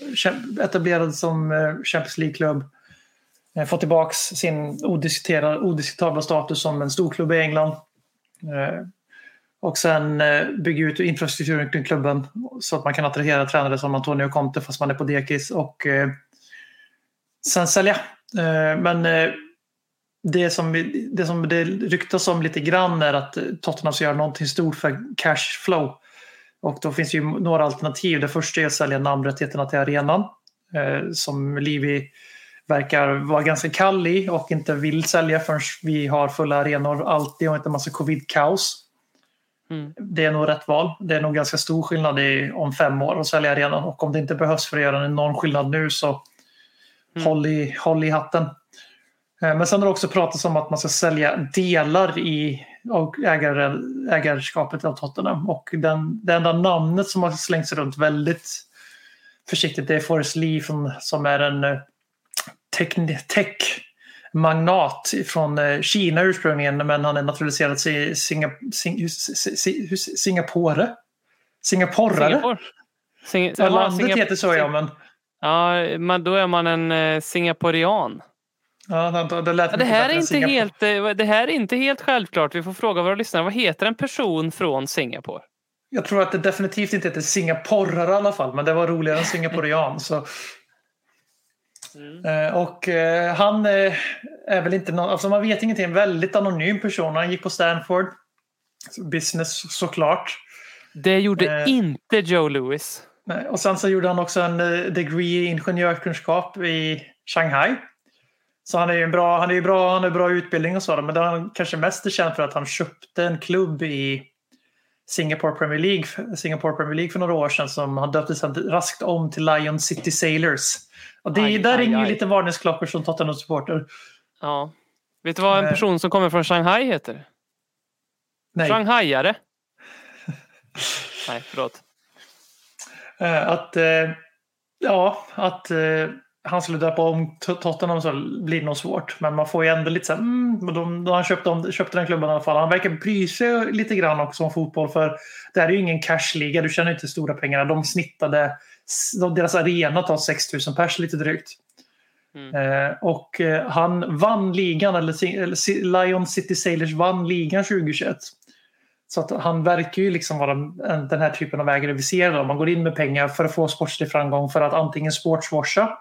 Etablerad som eh, Champions League-klubb. Eh, Få tillbaka sin odiskutabla status som en storklubb i England. Eh, och sen eh, bygga ut infrastrukturen kring klubben så att man kan attrahera tränare som Antonio Conte fast man är på dekis. Och sen sälja. Men det som, det som det ryktas om lite grann är att Tottenham ska göra någonting stort för cashflow. Och då finns det ju några alternativ. Det första är att sälja namnrättigheterna till arenan. Som Livi verkar vara ganska kall i och inte vill sälja förrän vi har fulla arenor alltid och inte massa covid-kaos. Mm. Det är nog rätt val. Det är nog ganska stor skillnad i, om fem år att sälja arenan. Och om det inte behövs för att göra en enorm skillnad nu så Mm. håll, i, håll i hatten. Eh, Men sen har det också pratats om att man ska sälja delar i och ägare, ägarskapet av Tottenham. Och den, det enda namnet som har slängts runt väldigt försiktigt det är Forrest Lee från, som är en eh, tech-magnat från eh, Kina ursprungligen men han är naturaliserad i Singa, Sing, Sing, Sing, Singapore. Singaporare? Singapore. Sing Ja, landet Singap- heter så ja, men Ja, men då är man en eh, singaporian. ja, det, det lät Ja, det, här är inte Singapore. helt, eh, det här är inte helt självklart. Vi får fråga våra lyssnare. Vad heter en person från Singapore? Jag tror att det definitivt inte heter singaporrare i alla fall, men det var roligare än singaporian. Så. Eh, Och eh, han eh, är väl inte någon, alltså man vet ingenting, en väldigt anonym person. Han gick på Stanford. Business såklart. Det gjorde Eh. inte Joe Lewis. Och sen så gjorde han också en degree i ingenjörskunskap i Shanghai. Så han är ju en bra, han är bra, han har bra utbildning och så. Men det han kanske mest är känd för att han köpte en klubb i Singapore Premier League, Singapore Premier League för några år sedan som han döpte till- raskt om till Lion City Sailors. Och det, Aj, där aj, ringer ju lite varningsklockor som Tottenham-supporter. Ja. Vet du vad en Eh. person som kommer från Shanghai heter? Nej. Shanghaiare. Nej, förlåt. Eh, Att, eh, ja, att han skulle döpa om Tot- Tottenham så blir det nog svårt. Men man får ju ändå lite så här, mm, men de, de han köpte, om, köpte den klubben i alla fall. Han verkar bry sig lite grann också om fotboll. För det här är ju ingen cashliga, du tjänar inte stora pengar. De snittade, de, deras arena tar 6 000 pers lite drygt. Mm. Eh, och eh, han vann ligan, eller, eller Lion City Sailors vann ligan 2021. Så att han verkar ju liksom vara en, den här typen av ägare vi ser. Då. Man går in med pengar för att få sportslig framgång för att antingen sportswasha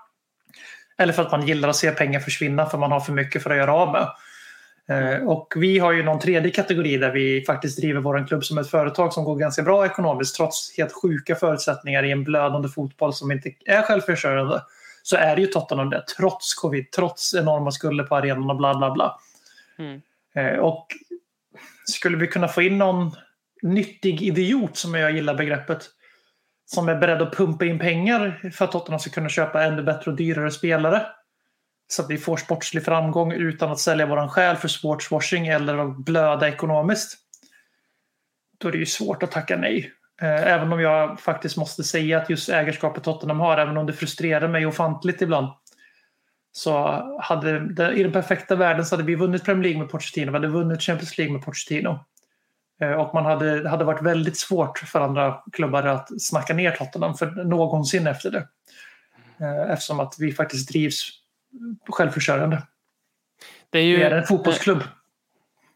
eller för att man gillar att se pengar försvinna för man har för mycket för att göra av med. Eh, och vi har ju någon tredje kategori där vi faktiskt driver vår klubb som ett företag som går ganska bra ekonomiskt trots helt sjuka förutsättningar i en blödande fotboll som inte är självförsörjande. Så är det ju Tottenham det, trots covid, trots enorma skulder på arenan och bla bla bla. Mm. Eh, och skulle vi kunna få in någon nyttig idiot, som jag gillar begreppet, som är beredd att pumpa in pengar för att Tottenham ska kunna köpa ännu bättre och dyrare spelare. Så att vi får sportslig framgång utan att sälja våran själ för sportswashing eller att blöda ekonomiskt. Då är det ju svårt att tacka nej. Eh, även om jag faktiskt måste säga att just ägarskapet Tottenham har, även om det frustrerar mig ofantligt ibland, så hade i den perfekta världen så hade vi vunnit Premier League med Pochettino, vi hade vunnit Champions League med Pochettino. Eh, Och man hade, det hade varit väldigt svårt för andra klubbar att snacka ner Tottenham för någonsin efter det. Eh, Eftersom att vi faktiskt drivs självförsörjande. Det är ju, Vi är en fotbollsklubb.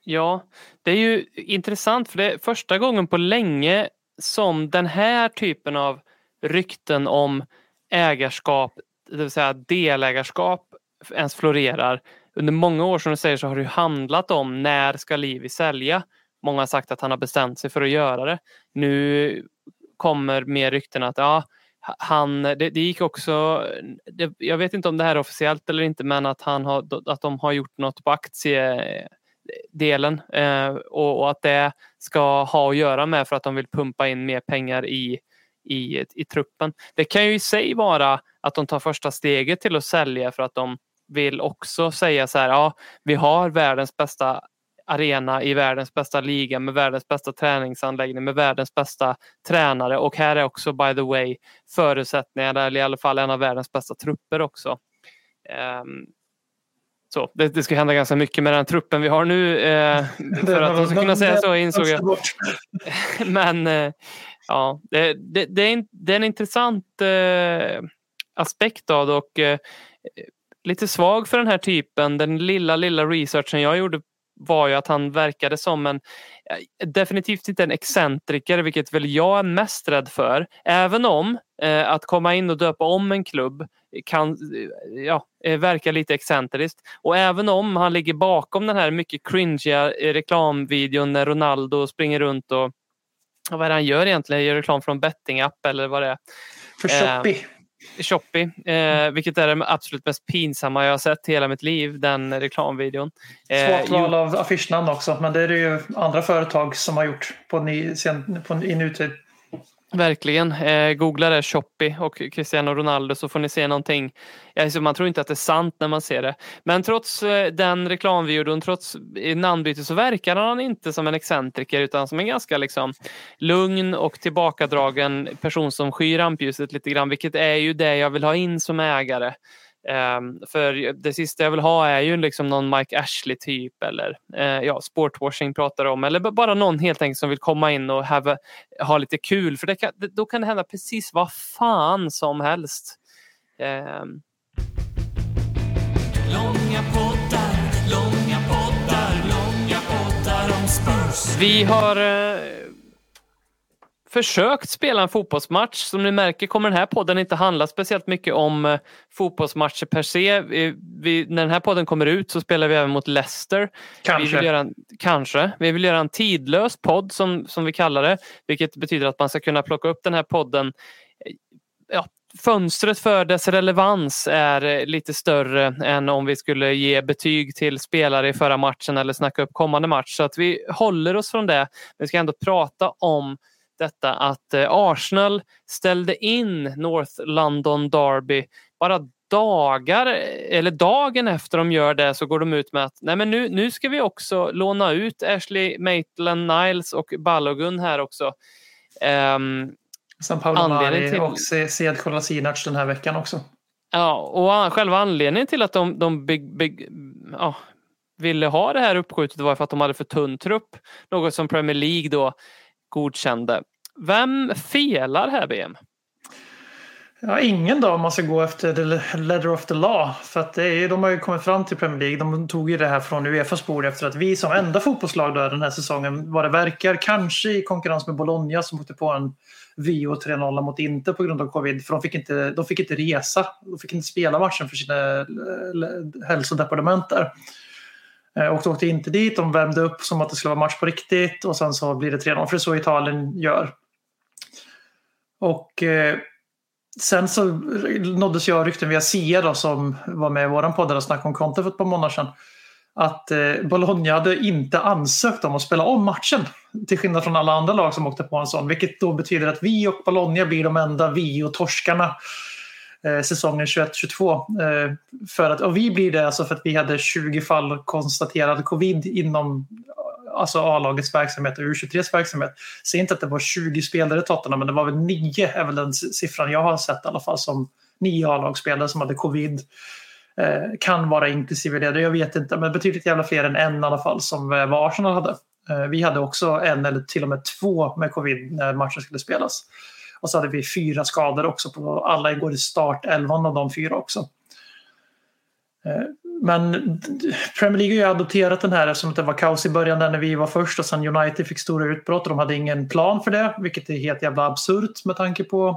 Ja, det är ju intressant för det är första gången på länge som den här typen av rykten om ägarskap, det vill säga delägarskap, ens florerar. Under många år som du säger så har det handlat om när ska Livi sälja? Många har sagt att han har bestämt sig för att göra det. Nu kommer mer rykten att ja, han, det, det gick också, det, jag vet inte om det här är officiellt eller inte, men att, han har, att de har gjort något på aktiedelen eh, och, och att det ska ha att göra med för att de vill pumpa in mer pengar i, i, i truppen. Det kan ju i sig vara att de tar första steget till att sälja för att de vill också säga så här, ja, vi har världens bästa arena i världens bästa liga med världens bästa träningsanläggning med världens bästa tränare och här är också by the way förutsättningar eller i alla fall en av världens bästa trupper också. Um, så, det, det ska hända ganska mycket med den truppen vi har nu eh, för att de ska kunna säga så insåg jag. Men eh, ja, det, det, det, är en, det är en intressant eh, aspekt av det och eh, lite svag för den här typen. Den lilla, lilla researchen jag gjorde var ju att han verkade som en definitivt inte en excentriker, vilket väl jag är mest rädd för. Även om eh, att komma in och döpa om en klubb kan ja, verka lite excentriskt. Och även om han ligger bakom den här mycket cringiga reklamvideon när Ronaldo springer runt och vad är det han gör egentligen? Gör reklam från bettingapp eller vad det är? För Shopee. Shopee, eh, vilket är det absolut mest pinsamma jag har sett i hela mitt liv, den reklamvideon. Eh, Svårt val av affischnamn också, men det är det ju andra företag som har gjort på, ny, sen, på, i nutid. Verkligen. Eh, googla det, Shopee och Cristiano Ronaldo så får ni se någonting. Alltså, man tror inte att det är sant när man ser det. Men trots eh, den reklamvideon, trots namnbytet så verkar han inte som en excentriker utan som en ganska liksom, lugn och tillbakadragen person som skyr rampljuset lite grann, vilket är ju det jag vill ha in som ägare. Um, för det sista jag vill ha är ju liksom någon Mike Ashley typ eller uh, ja, sportwashing pratar om eller bara någon helt enkelt som vill komma in och have, ha lite kul för kan, då kan det hända precis vad fan som helst. Um. Långa poddar, långa poddar, långa poddar om Spurs. Vi har uh, försökt spela en fotbollsmatch. Som ni märker kommer den här podden inte handla speciellt mycket om eh, fotbollsmatcher per se. Vi, vi, när den här podden kommer ut så spelar vi även mot Leicester. Kanske. Vi vill göra en, kanske. Vi vill göra en tidlös podd som, som vi kallar det. Vilket betyder att man ska kunna plocka upp den här podden ja, Fönstret för dess relevans är eh, lite större än om vi skulle ge betyg till spelare i förra matchen eller snacka upp kommande match. Så att vi håller oss från det. Vi ska ändå prata om detta att eh, Arsenal ställde in North London Derby bara dagar eller dagen efter de gör det så går de ut med att nej men nu, nu ska vi också låna ut Ashley Maitland Niles och Balogun här också. Um, Sen Paolo Mari till- och Se- Sead Kolasinac den här veckan också. Ja, och själva anledningen till att de, de bygg, bygg, ja, ville ha det här uppskjutet var för att de hade för tunn trupp. Något som Premier League då godkände. Vem felar här BM? Ja, ingen då om man ska gå efter the letter of the law. För att det är, de har ju kommit fram till Premier League. De tog ju det här från Uefas bord efter att vi som enda fotbollslag då den här säsongen, vad det verkar, kanske i konkurrens med Bologna som åkte på en VO 3-0 mot Inter på grund av covid. För de fick inte, de fick inte resa. De fick inte spela matchen för sina hälsodepartement där. Eh, och då åkte inte dit. De värmde upp som att det skulle vara match på riktigt och sen så blir det 3-0. För det är så Italien gör. Och eh, sen så nåddes jag av rykten via Sia då, som var med i våran podd och snackade om Conte för ett par månader sedan. att eh, Bologna hade inte ansökt om att spela om matchen. Till skillnad från alla andra lag som åkte på en sån. Vilket då betyder att vi och Bologna blir de enda vi och torskarna eh, säsongen 21-22. Eh, för att, och vi blir det alltså för att vi hade 20 fall konstaterad covid inom alltså A-lagets verksamhet och U23s verksamhet. Säg inte att det var 20 spelare i Tottenham, men det var väl 9 är väl den siffran jag har sett i alla fall som 9 A-lagsspelare som hade covid. Eh, kan vara inklusive det, jag vet inte, men betydligt jävla fler än en i alla fall som eh, vad Arsenal hade. Eh, vi hade också en eller till och med två med covid när matchen skulle spelas. Och så hade vi fyra skador också på alla igår i startelvan av de fyra också. Eh, men Premier League har ju adopterat den här eftersom det var kaos i början när vi var först och sen United fick stora utbrott och de hade ingen plan för det, vilket är helt jävla absurt med tanke på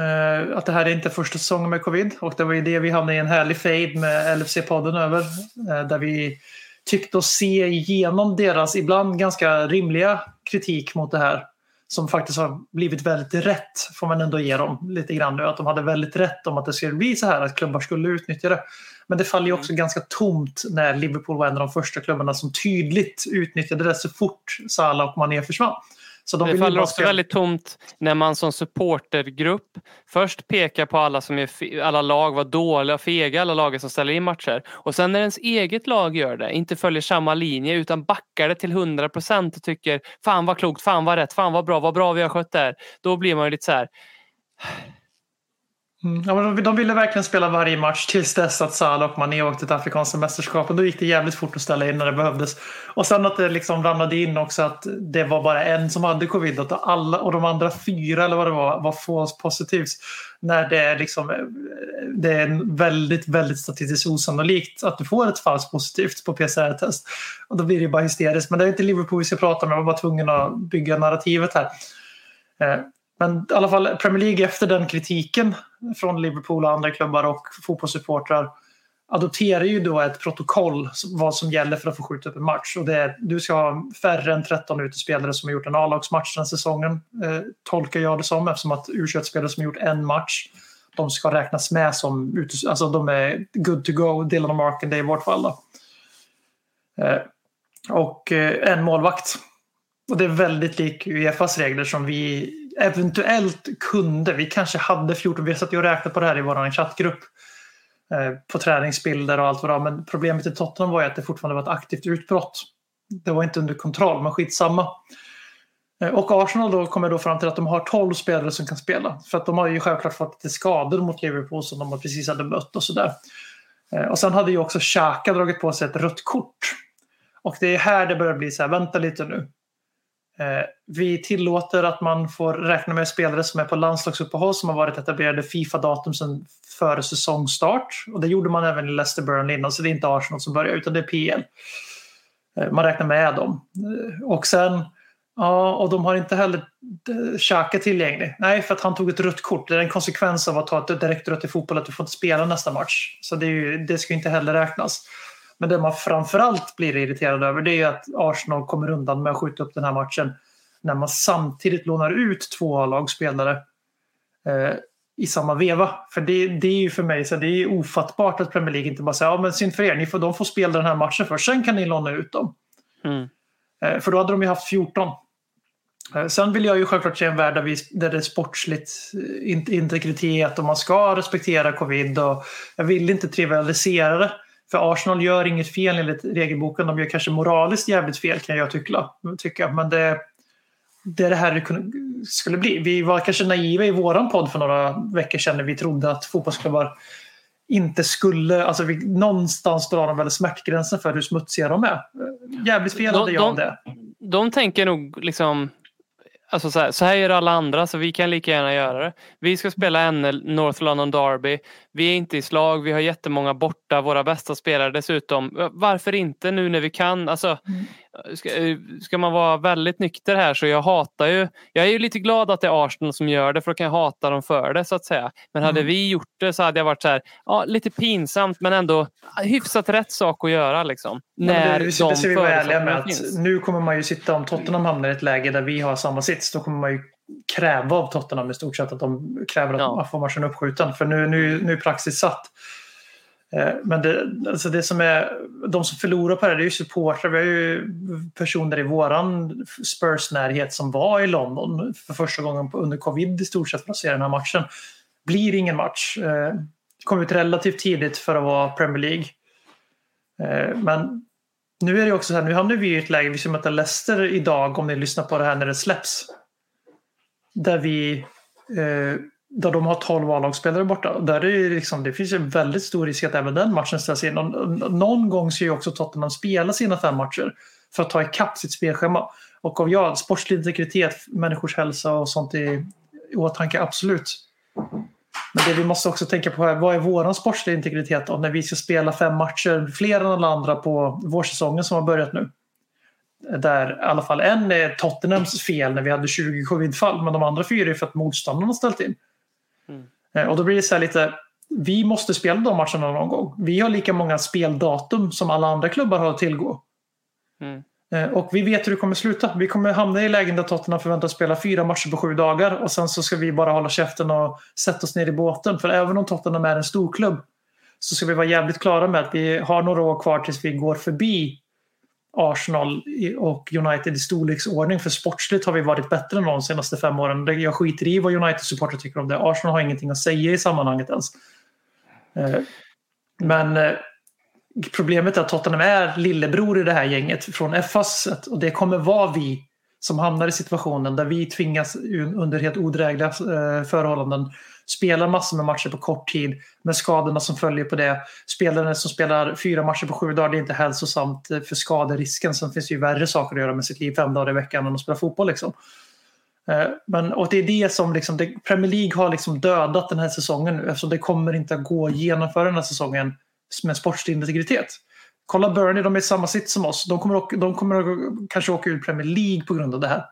uh, att det här är inte första säsongen med covid. Och det var ju det vi hamnade i en härlig fade med LFC-podden över, uh, där vi tyckte oss se igenom deras ibland ganska rimliga kritik mot det här som faktiskt har blivit väldigt rätt, får man ändå ge dem lite grann nu. Att de hade väldigt rätt om att det skulle bli så här, att klubbar skulle utnyttja det. Men det faller ju också mm. ganska tomt när Liverpool var en av de första klubbarna som tydligt utnyttjade det så fort Salah och Mané försvann. Så de det faller också spela... väldigt tomt när man som supportergrupp först pekar på alla, som är, alla lag var dåliga och fega, alla lagen som ställer in matcher. Och sen när ens eget lag gör det, inte följer samma linje utan backar det till 100 procent och tycker fan vad klokt, fan vad rätt, fan vad bra, vad bra vi har skött det här. Då blir man ju lite så här Mm. Ja, de ville verkligen spela varje match tills dess att Salah och Mané åkte till Afrikanska mästerskapen. Då gick det jävligt fort att ställa in när det behövdes. Och sen att det liksom ramlade in också att det var bara en som hade covid och, alla, och de andra fyra eller vad det var var false positives. När det är, liksom, det är väldigt, väldigt statistiskt osannolikt att du får ett falskt positivt på PCR-test. Och då blir det bara hysteriskt. Men det är inte Liverpool vi ska prata om. Jag var bara tvungen att bygga narrativet här. Eh, men i alla fall Premier League efter den kritiken från Liverpool och andra klubbar och fotbollssupportrar adopterar ju då ett protokoll vad som gäller för att få skjuta upp en match. Och det är, du ska ha färre än 13 utespelare som har gjort en A-lagsmatch den säsongen, eh, tolkar jag det som, eftersom att u spelare som har gjort en match, de ska räknas med som, alltså de är good to go, Dylan och Marken, det är i vårt fall. Då. Eh, och eh, en målvakt. Och det är väldigt lik Uefas regler som vi eventuellt kunde, vi kanske hade 14, vi satt och räknade på det här i vår chattgrupp eh, på träningsbilder och allt vad det var. Men problemet i Tottenham var ju att det fortfarande var ett aktivt utbrott. Det var inte under kontroll, men skitsamma. Eh, och Arsenal då kommer då fram till att de har 12 spelare som kan spela. För att de har ju självklart fått lite skador mot Liverpool som de precis hade mött och sådär. Eh, och sen hade ju också Xhaka dragit på sig ett rött kort. Och det är här det börjar bli så här, vänta lite nu. Eh, vi tillåter att man får räkna med spelare som är på landslagsuppehåll som har varit etablerade Fifa-datum sedan före säsongstart. Och det gjorde man även i Leicester Burnley innan, så det är inte Arsenal som börjar utan det är PL. Eh, man räknar med dem. Eh, och sen, ja, och de har inte heller Xhaka tillgänglig. Nej, för att han tog ett rött kort. Det är en konsekvens av att ta ett direkt rött i fotboll att du får inte spela nästa match. Så det, ju, det ska inte heller räknas. Men det man framförallt blir irriterad över det är att Arsenal kommer undan med att skjuta upp den här matchen när man samtidigt lånar ut två A-lagsspelare eh, i samma veva. För det, det är ju för mig så det är ofattbart att Premier League inte bara säger ja men synd för er, ni får, de får spela den här matchen först, sen kan ni låna ut dem. Mm. Eh, för då hade de ju haft 14. Eh, sen vill jag ju självklart se en värld där, vi, där det är sportsligt eh, integritet och man ska respektera covid. Och jag vill inte trivialisera det. För Arsenal gör inget fel enligt regelboken. De gör kanske moraliskt jävligt fel kan jag tycka. Men det, det är det här det skulle bli. Vi var kanske naiva i våran podd för några veckor sedan när vi trodde att fotbollsklubbar inte skulle, alltså vi, någonstans drar de väl smärtgränsen för hur smutsiga de är. Jävligt fel hade jag om det. De tänker nog liksom Alltså så här, så här gör alla andra så vi kan lika gärna göra det. Vi ska spela NL North London Derby. Vi är inte i slag, vi har jättemånga borta, våra bästa spelare dessutom. Varför inte nu när vi kan? Alltså, mm. Ska, eh, ska, man vara väldigt nykter här så jag hatar ju, jag är ju lite glad att det är Arsenal som gör det för då kan jag hata dem för det så att säga. Men hade mm. vi gjort det så hade jag varit så här, ja, lite pinsamt men ändå hyfsat rätt sak att göra liksom. när det, de ska vi vara ärliga med att nu kommer man ju sitta, om Tottenham hamnar i ett läge där vi har samma sits, då kommer man ju kräva av Tottenham i stort sett att de kräver att ja. man får matchen uppskjuten. För nu, nu, nu är praxis satt. Eh, men det, alltså det som är, de som förlorar på det, det är ju supportrar. Vi har ju personer i våran Spurs-närhet som var i London för första gången under covid i stort sett för att se den här matchen. Blir ingen match. Eh, kom ut relativt tidigt för att vara Premier League. Eh, men nu är det också så här, nu hamnar vi i ett läge, vi ska möta Leicester idag om ni lyssnar på det här när det släpps. Där vi där de har 12 A-lagsspelare borta. Där är det, liksom, det finns en väldigt stor risk att även den matchen ställs in. Någon, någon gång ska ju också Tottenham spela sina fem matcher för att ta ikapp sitt spelschema. Och om jag, sportslig integritet, människors hälsa och sånt i, i åtanke, absolut. Men det vi måste också tänka på är vad är vår sportsliga integritet då, när vi ska spela fem matcher, fler än alla andra på vårsäsongen som har börjat nu. Där i alla fall en är Tottenhams fel när vi hade 20 covidfall, men de andra fyra är för att motståndarna har ställt in. Eh, Och då blir det så här lite, vi måste spela de matcherna någon gång. Vi har lika många speldatum som alla andra klubbar har att tillgå. Mm. Eh, Och vi vet hur det kommer sluta. Vi kommer hamna i lägen där Tottenham förväntas spela fyra matcher på sju dagar och sen så ska vi bara hålla käften och sätta oss ner i båten. För även om Tottenham är en stor klubb så ska vi vara jävligt klara med att vi har några år kvar tills vi går förbi Arsenal och United i storleksordning. För sportsligt har vi varit bättre än de senaste fem åren. Jag skiter i vad United-supportrar tycker om det. Arsenal har ingenting att säga i sammanhanget ens. Eh, men eh, problemet är att Tottenham är lillebror i det här gänget från FAs. Och det kommer vara vi som hamnar i situationen där vi tvingas under helt odrägliga eh, förhållanden spela massor med matcher på kort tid med skadorna som följer på det. Spelare som spelar fyra matcher på sju dagar det är inte hälsosamt eh, för skaderisken. Sen finns det ju värre saker att göra med sitt liv fem dagar i veckan än att spela fotboll. Liksom. Eh, men, och det är det som liksom, det, Premier League har liksom dödat den här säsongen nu eftersom det kommer inte att gå att genomföra den här säsongen med sportslig integritet. Kolla Burnley, de är i samma sitt som oss. De kommer, de kommer kanske åka ur Premier League på grund av det här.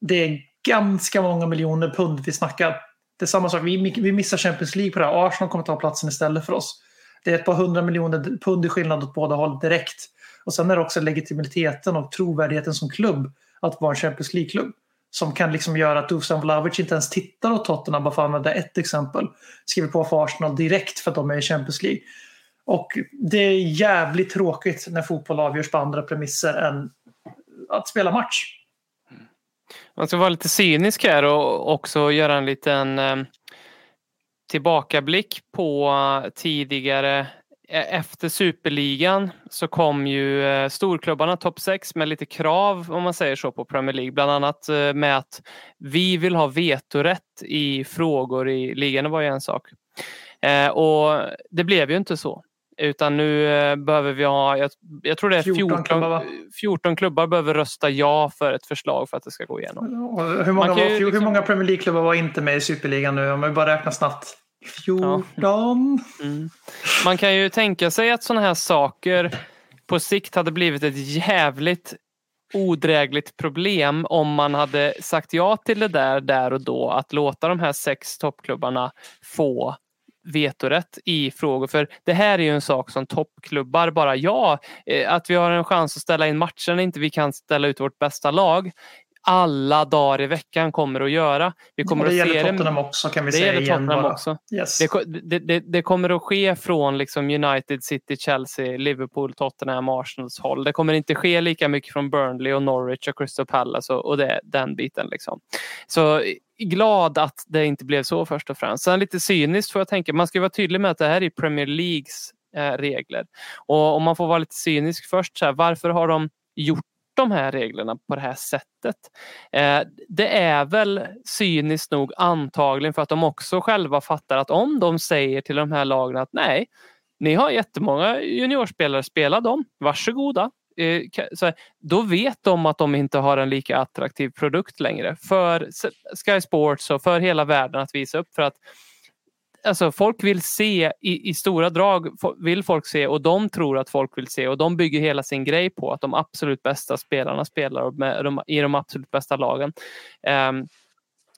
Det är ganska många miljoner pund vi snackar. Det är samma sak, vi, vi missar Champions League på det här. Arsenal kommer ta platsen istället för oss. Det är ett par hundra miljoner pund i skillnad åt båda håll direkt. Och sen är det också legitimiteten och trovärdigheten som klubb att vara en Champions League-klubb. Som kan liksom göra att Dusan Vlahovic inte ens tittar åt Tottenham, bara för att använda ett exempel. Skriver på för Arsenal direkt för att de är i Champions League. Och det är jävligt tråkigt när fotboll avgörs på andra premisser än att spela match. Mm. Man ska vara lite cynisk här och också göra en liten eh, tillbakablick på tidigare e-, efter superligan så kom ju eh, storklubbarna topp 6 med lite krav om man säger så på Premier League. Bland annat eh, med att vi vill ha vetorätt i frågor i ligan. Det var ju en sak. Eh, och det blev ju inte så. Utan nu eh, behöver vi ha, jag, jag tror det är 14 14, klubbar, va? 14 klubbar behöver rösta ja för ett förslag för att det ska gå igenom. Hur, många var, hur liksom- många Premier League-klubbar var inte med i Superligan nu? Om vi bara räknar snabbt. 14? Mm. Man kan ju tänka sig att sådana här saker på sikt hade blivit ett jävligt odrägligt problem om man hade sagt ja till det där där och då att låta de här sex toppklubbarna få vetorätt i frågor. För det här är ju en sak som toppklubbar bara, ja, eh, att vi har en chans att ställa in matcher när inte vi kan ställa ut vårt bästa lag alla dagar i veckan kommer att göra. Vi kommer Och det att se gäller det- Tottenham också kan vi det säga gäller igen. Tottenham bara. också. Yes. Det, det, det, det kommer att ske från liksom United, City, Chelsea, Liverpool, Tottenham, Arsenals håll. Det kommer inte ske lika mycket från Burnley och Norwich och Crystal Palace och, och det, den biten. Liksom. Så glad att det inte blev så först och främst. Sen lite cyniskt får jag tänka, man ska vara tydlig med att det här är Premier Leagues eh, regler. Och om man får vara lite cynisk först, så här, varför har de gjort de här reglerna på det här sättet. Eh, det är väl cyniskt nog antagligen för att de också själva fattar att om de säger till de här lagen att nej, ni har jättemånga juniorspelare, spela dem, varsågoda. Eh, så här, då vet de att de inte har en lika attraktiv produkt längre. För Sky Sports och för hela världen att visa upp. För att Alltså folk vill se i, i stora drag vill folk se och de tror att folk vill se. Och de bygger hela sin grej på att de absolut bästa spelarna spelar med de, i de absolut bästa lagen. Um,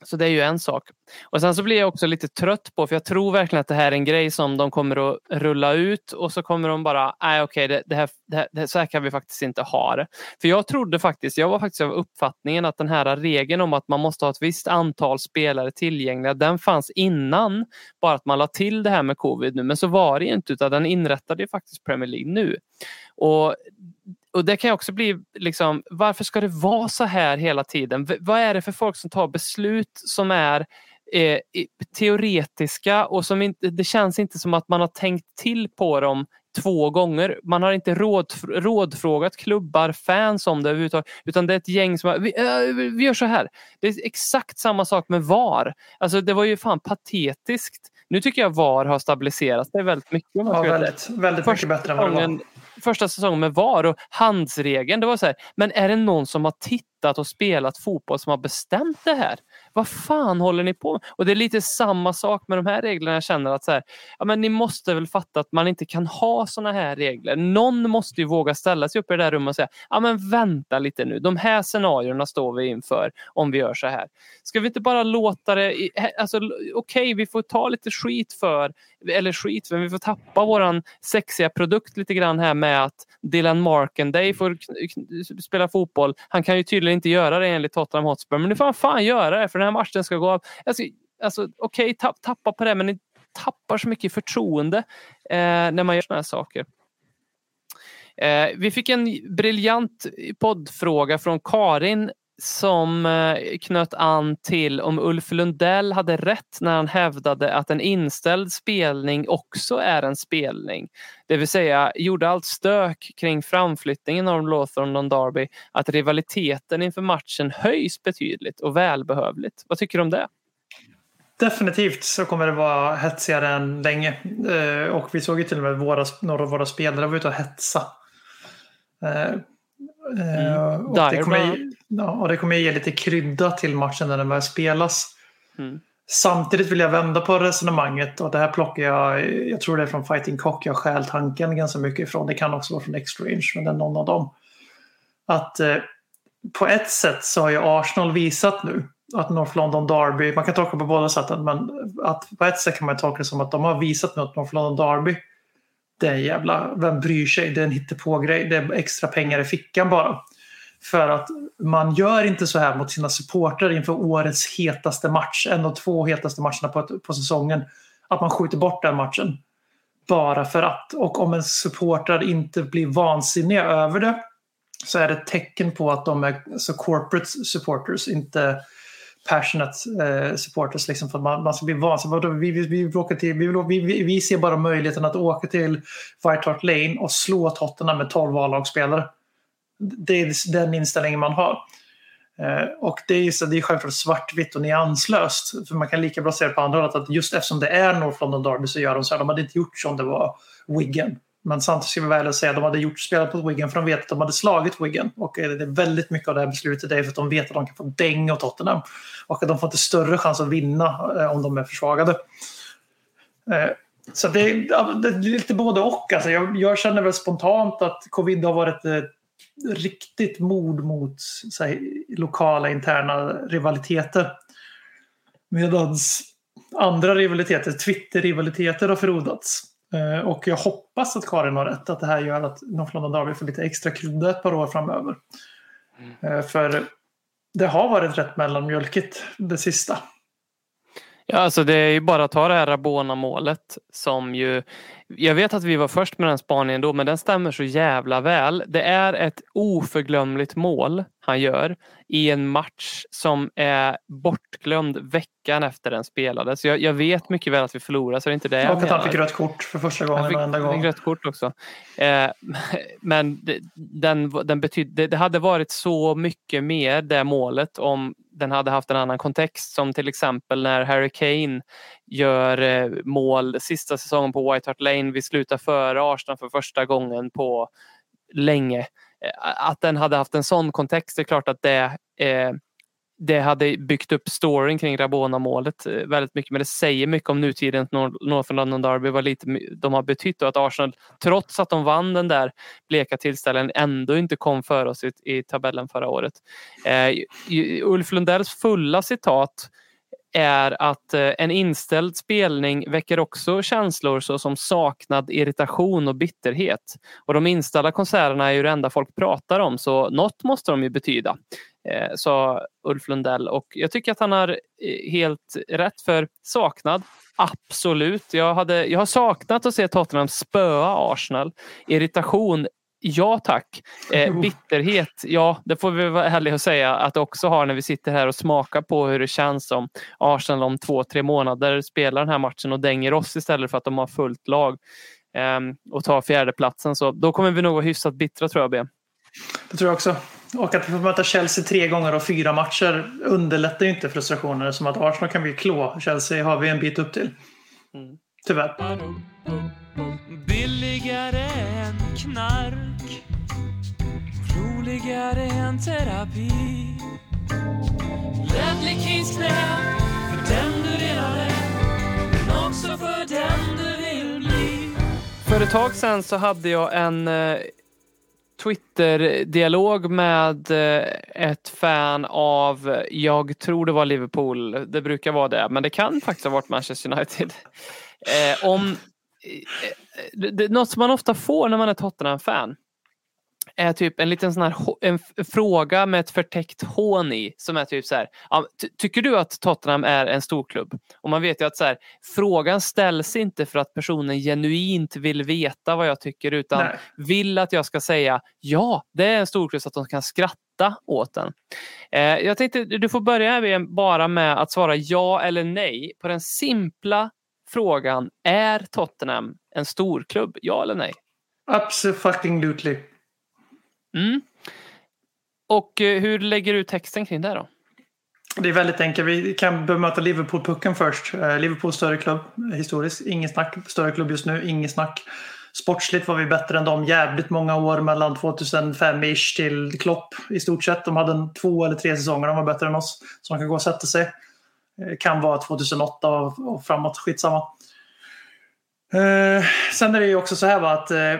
så det är ju en sak. Och sen så blir jag också lite trött på, för jag tror verkligen att det här är en grej som de kommer att rulla ut och så kommer de bara, nej okej, det, det, här, det, här, så här kan vi faktiskt inte ha det. För jag trodde faktiskt, jag var faktiskt av uppfattningen att den här regeln om att man måste ha ett visst antal spelare tillgängliga, den fanns innan, bara att man la till det här med covid nu. Men så var det inte, utan den inrättade ju faktiskt Premier League nu. Och och det kan också bli, liksom, varför ska det vara så här hela tiden? V vad är det för folk som tar beslut som är eh, teoretiska och som inte, det känns inte som att man har tänkt till på dem två gånger. Man har inte råd, rådfrågat klubbar, fans om det överhuvudtaget. Utan det är ett gäng som har, vi, äh, vi gör så här. Det är exakt samma sak med VAR. Alltså det var ju fan patetiskt. Nu tycker jag VAR har stabiliserats. Det är väldigt mycket. Ja, väldigt, väldigt mycket bättre än vad det var första säsongen med VAR och handsregeln. Det var så här, men är det någon som har tittat och spelat fotboll som har bestämt det här? Vad fan håller ni på med? Och det är lite samma sak med de här reglerna. Jag känner att så här, ja, men ni måste väl fatta att man inte kan ha såna här regler. Någon måste ju våga ställa sig upp i det där rummet och säga, ja men vänta lite nu. De här scenarierna står vi inför om vi gör så här. Ska vi inte bara låta det, alltså okej okay, vi får ta lite skit för, eller skit, men vi får tappa våran sexiga produkt lite grann här med att Dylan Markenday får spela fotboll. Han kan ju tydligen inte göra det enligt Tottenham Hotspur, men nu får han fan göra det för den här matchen ska gå av. Alltså, alltså, Okej, okay, tapp, tappa på det, men ni tappar så mycket förtroende eh, när man gör såna här saker. Eh, vi fick en briljant poddfråga från Karin som eh, knöt an till om Ulf Lundell hade rätt när han hävdade att en inställd spelning också är en spelning. Det vill säga gjorde allt stök kring framflyttningen av Lawthorne Derby att rivaliteten inför matchen höjs betydligt och välbehövligt. Vad tycker du om det? Definitivt så kommer det vara hetsigare än länge. Eh, och vi såg ju till och med våra, några av våra spelare var ute och hetsa. Eh, Eh, Mm. Och, det kommer, ja, och det kommer ge lite krydda till matchen när den väl spelas. Mm. Samtidigt vill jag vända på resonemanget och det här plockar jag, jag tror det är från Fighting Cock, jag stjäl tanken ganska mycket ifrån. Det kan också vara från X-Range, men det är någon av dem. Att eh, på ett sätt så har ju Arsenal visat nu att North London Derby, man kan tolka på båda sätten, men att på ett sätt kan man tolka det som att de har visat nu att North London Derby det är jävla, vem bryr sig? Det är en hittepågrej. Det är extra pengar i fickan bara. För att man gör inte så här mot sina supportrar inför årets hetaste match, en av två hetaste matcherna på, på säsongen. Att man skjuter bort den matchen. Bara för att. Och om en supportrar inte blir vansinniga över det så är det ett tecken på att de är så corporate supporters, inte passionate eh, supporters. Liksom, för att man, man ska bli van. Vi, vi, vi, vi, till, vi, vi, vi ser bara möjligheten att åka till White Hart Lane och slå Tottenham med 12 A-lagsspelare. Det är den inställningen man har. Eh, och det är, så, det är självklart svartvitt och nyanslöst. För man kan lika bra säga på andra hållet att just eftersom det är North London Derby så gör de så här. De hade inte gjort som det var Wigan. Men samtidigt ska vi väl säga att de hade gjort spelat på Wigan för de vet att de hade slagit Wigan. Och det är väldigt mycket av det här beslutet är för att de vet att de kan få däng av Tottenham. Och att de får inte större chans att vinna eh, om de är försvagade. Eh, så det är, det är lite både och. Alltså jag, jag, känner väl spontant att covid har varit ett riktigt mord mot här, lokala interna rivaliteter. Medan andra rivaliteter, Twitter-rivaliteter har frodats. Eh, och jag hoppas att Karin har rätt, att det här gör att North London Derby får lite extra krydda ett par år framöver. Mm. För det har varit rätt mellanmjölkigt det sista. Ja, alltså det är ju bara att ta det här Rabona-målet som ju jag vet att vi var först med den spaningen då, men den stämmer så jävla väl. Det är ett oförglömligt mål han gör i en match som är bortglömd veckan efter den spelades. Jag, jag vet mycket väl att vi förlorade, så det är inte det Och att han fick rött kort för första gången fick, och enda gången. rött kort också. Eh, men det, den, den betyd, det hade varit så mycket mer det målet om den hade haft en annan kontext som till exempel när Harry Kane gör eh, mål sista säsongen på White Hart Lane. Vi slutar före Arsenal för första gången på länge. Eh, att den hade haft en sån kontext, det är klart att det eh, det hade byggt upp storyn kring Rabona-målet eh, väldigt mycket. Men det säger mycket om nutidens North London Derby, vad lite de har betytt och att Arsenal, trots att de vann den där bleka tillställningen, ändå inte kom före oss i, i tabellen förra året. Eh, Ulf Lundells fulla citat är att eh, en inställd spelning väcker också känslor såsom saknad, irritation och bitterhet. Och de inställda konserterna är ju det enda folk pratar om så något måste de ju betyda. Eh, sa Ulf Lundell och jag tycker att han har eh, helt rätt för saknad. Absolut. Jag, hade, jag har saknat att se Tottenham spöa Arsenal. Irritation Ja tack. Eh, bitterhet, ja det får vi vara ärliga och säga att det också har när vi sitter här och smakar på hur det känns om Arsenal om två, tre månader spelar den här matchen och dänger oss istället för att de har fullt lag eh, och tar fjärdeplatsen. Så då kommer vi nog vara hyfsat bittra tror jag. B. Det tror jag också. Och att vi får möta Chelsea tre gånger och fyra matcher underlättar ju inte frustrationen som att Arsenal kan vi klå. Chelsea har vi en bit upp till. Mm. Tyvärr. Billigare än knark Roligare än terapi Ledley Kings knä för den du redan är men också för den du vill bli För ett tag sedan så hade jag en eh, Twitter-dialog med eh, ett fan av, jag tror det var Liverpool, det brukar vara det, men det kan faktiskt ha varit Manchester United. Eh, om eh, eh, det, något som man ofta får när man är Tottenham-fan är typ en liten sån här en fråga med ett förtäckt hån i som är typ så här. tycker du att Tottenham är en stor klubb? Och man vet ju att så här, frågan ställs inte för att personen genuint vill veta vad jag tycker utan Nej. vill att jag ska säga ja, det är en stor klubb så att de kan skratta åt den. Eh, jag tänkte du får börja bara med att svara ja eller nej på den simpla frågan, är Tottenham en storklubb? Ja eller nej? Absolutely. Mm. Och eh, hur lägger du texten kring det då? Det är väldigt enkelt. Vi kan bemöta Liverpool-pucken först. Eh, Liverpool större klubb eh, historiskt. Inget snack. Större klubb just nu. Inget snack. Sportsligt var vi bättre än dem jävligt många år mellan 2005-ish till Klopp i stort sett. De hade en två eller tre säsonger de var bättre än oss. Så de kan gå och sätta sig. Kan vara 2008 och, framåt, skitsamma. Eh, sen är det ju också så här va, att eh,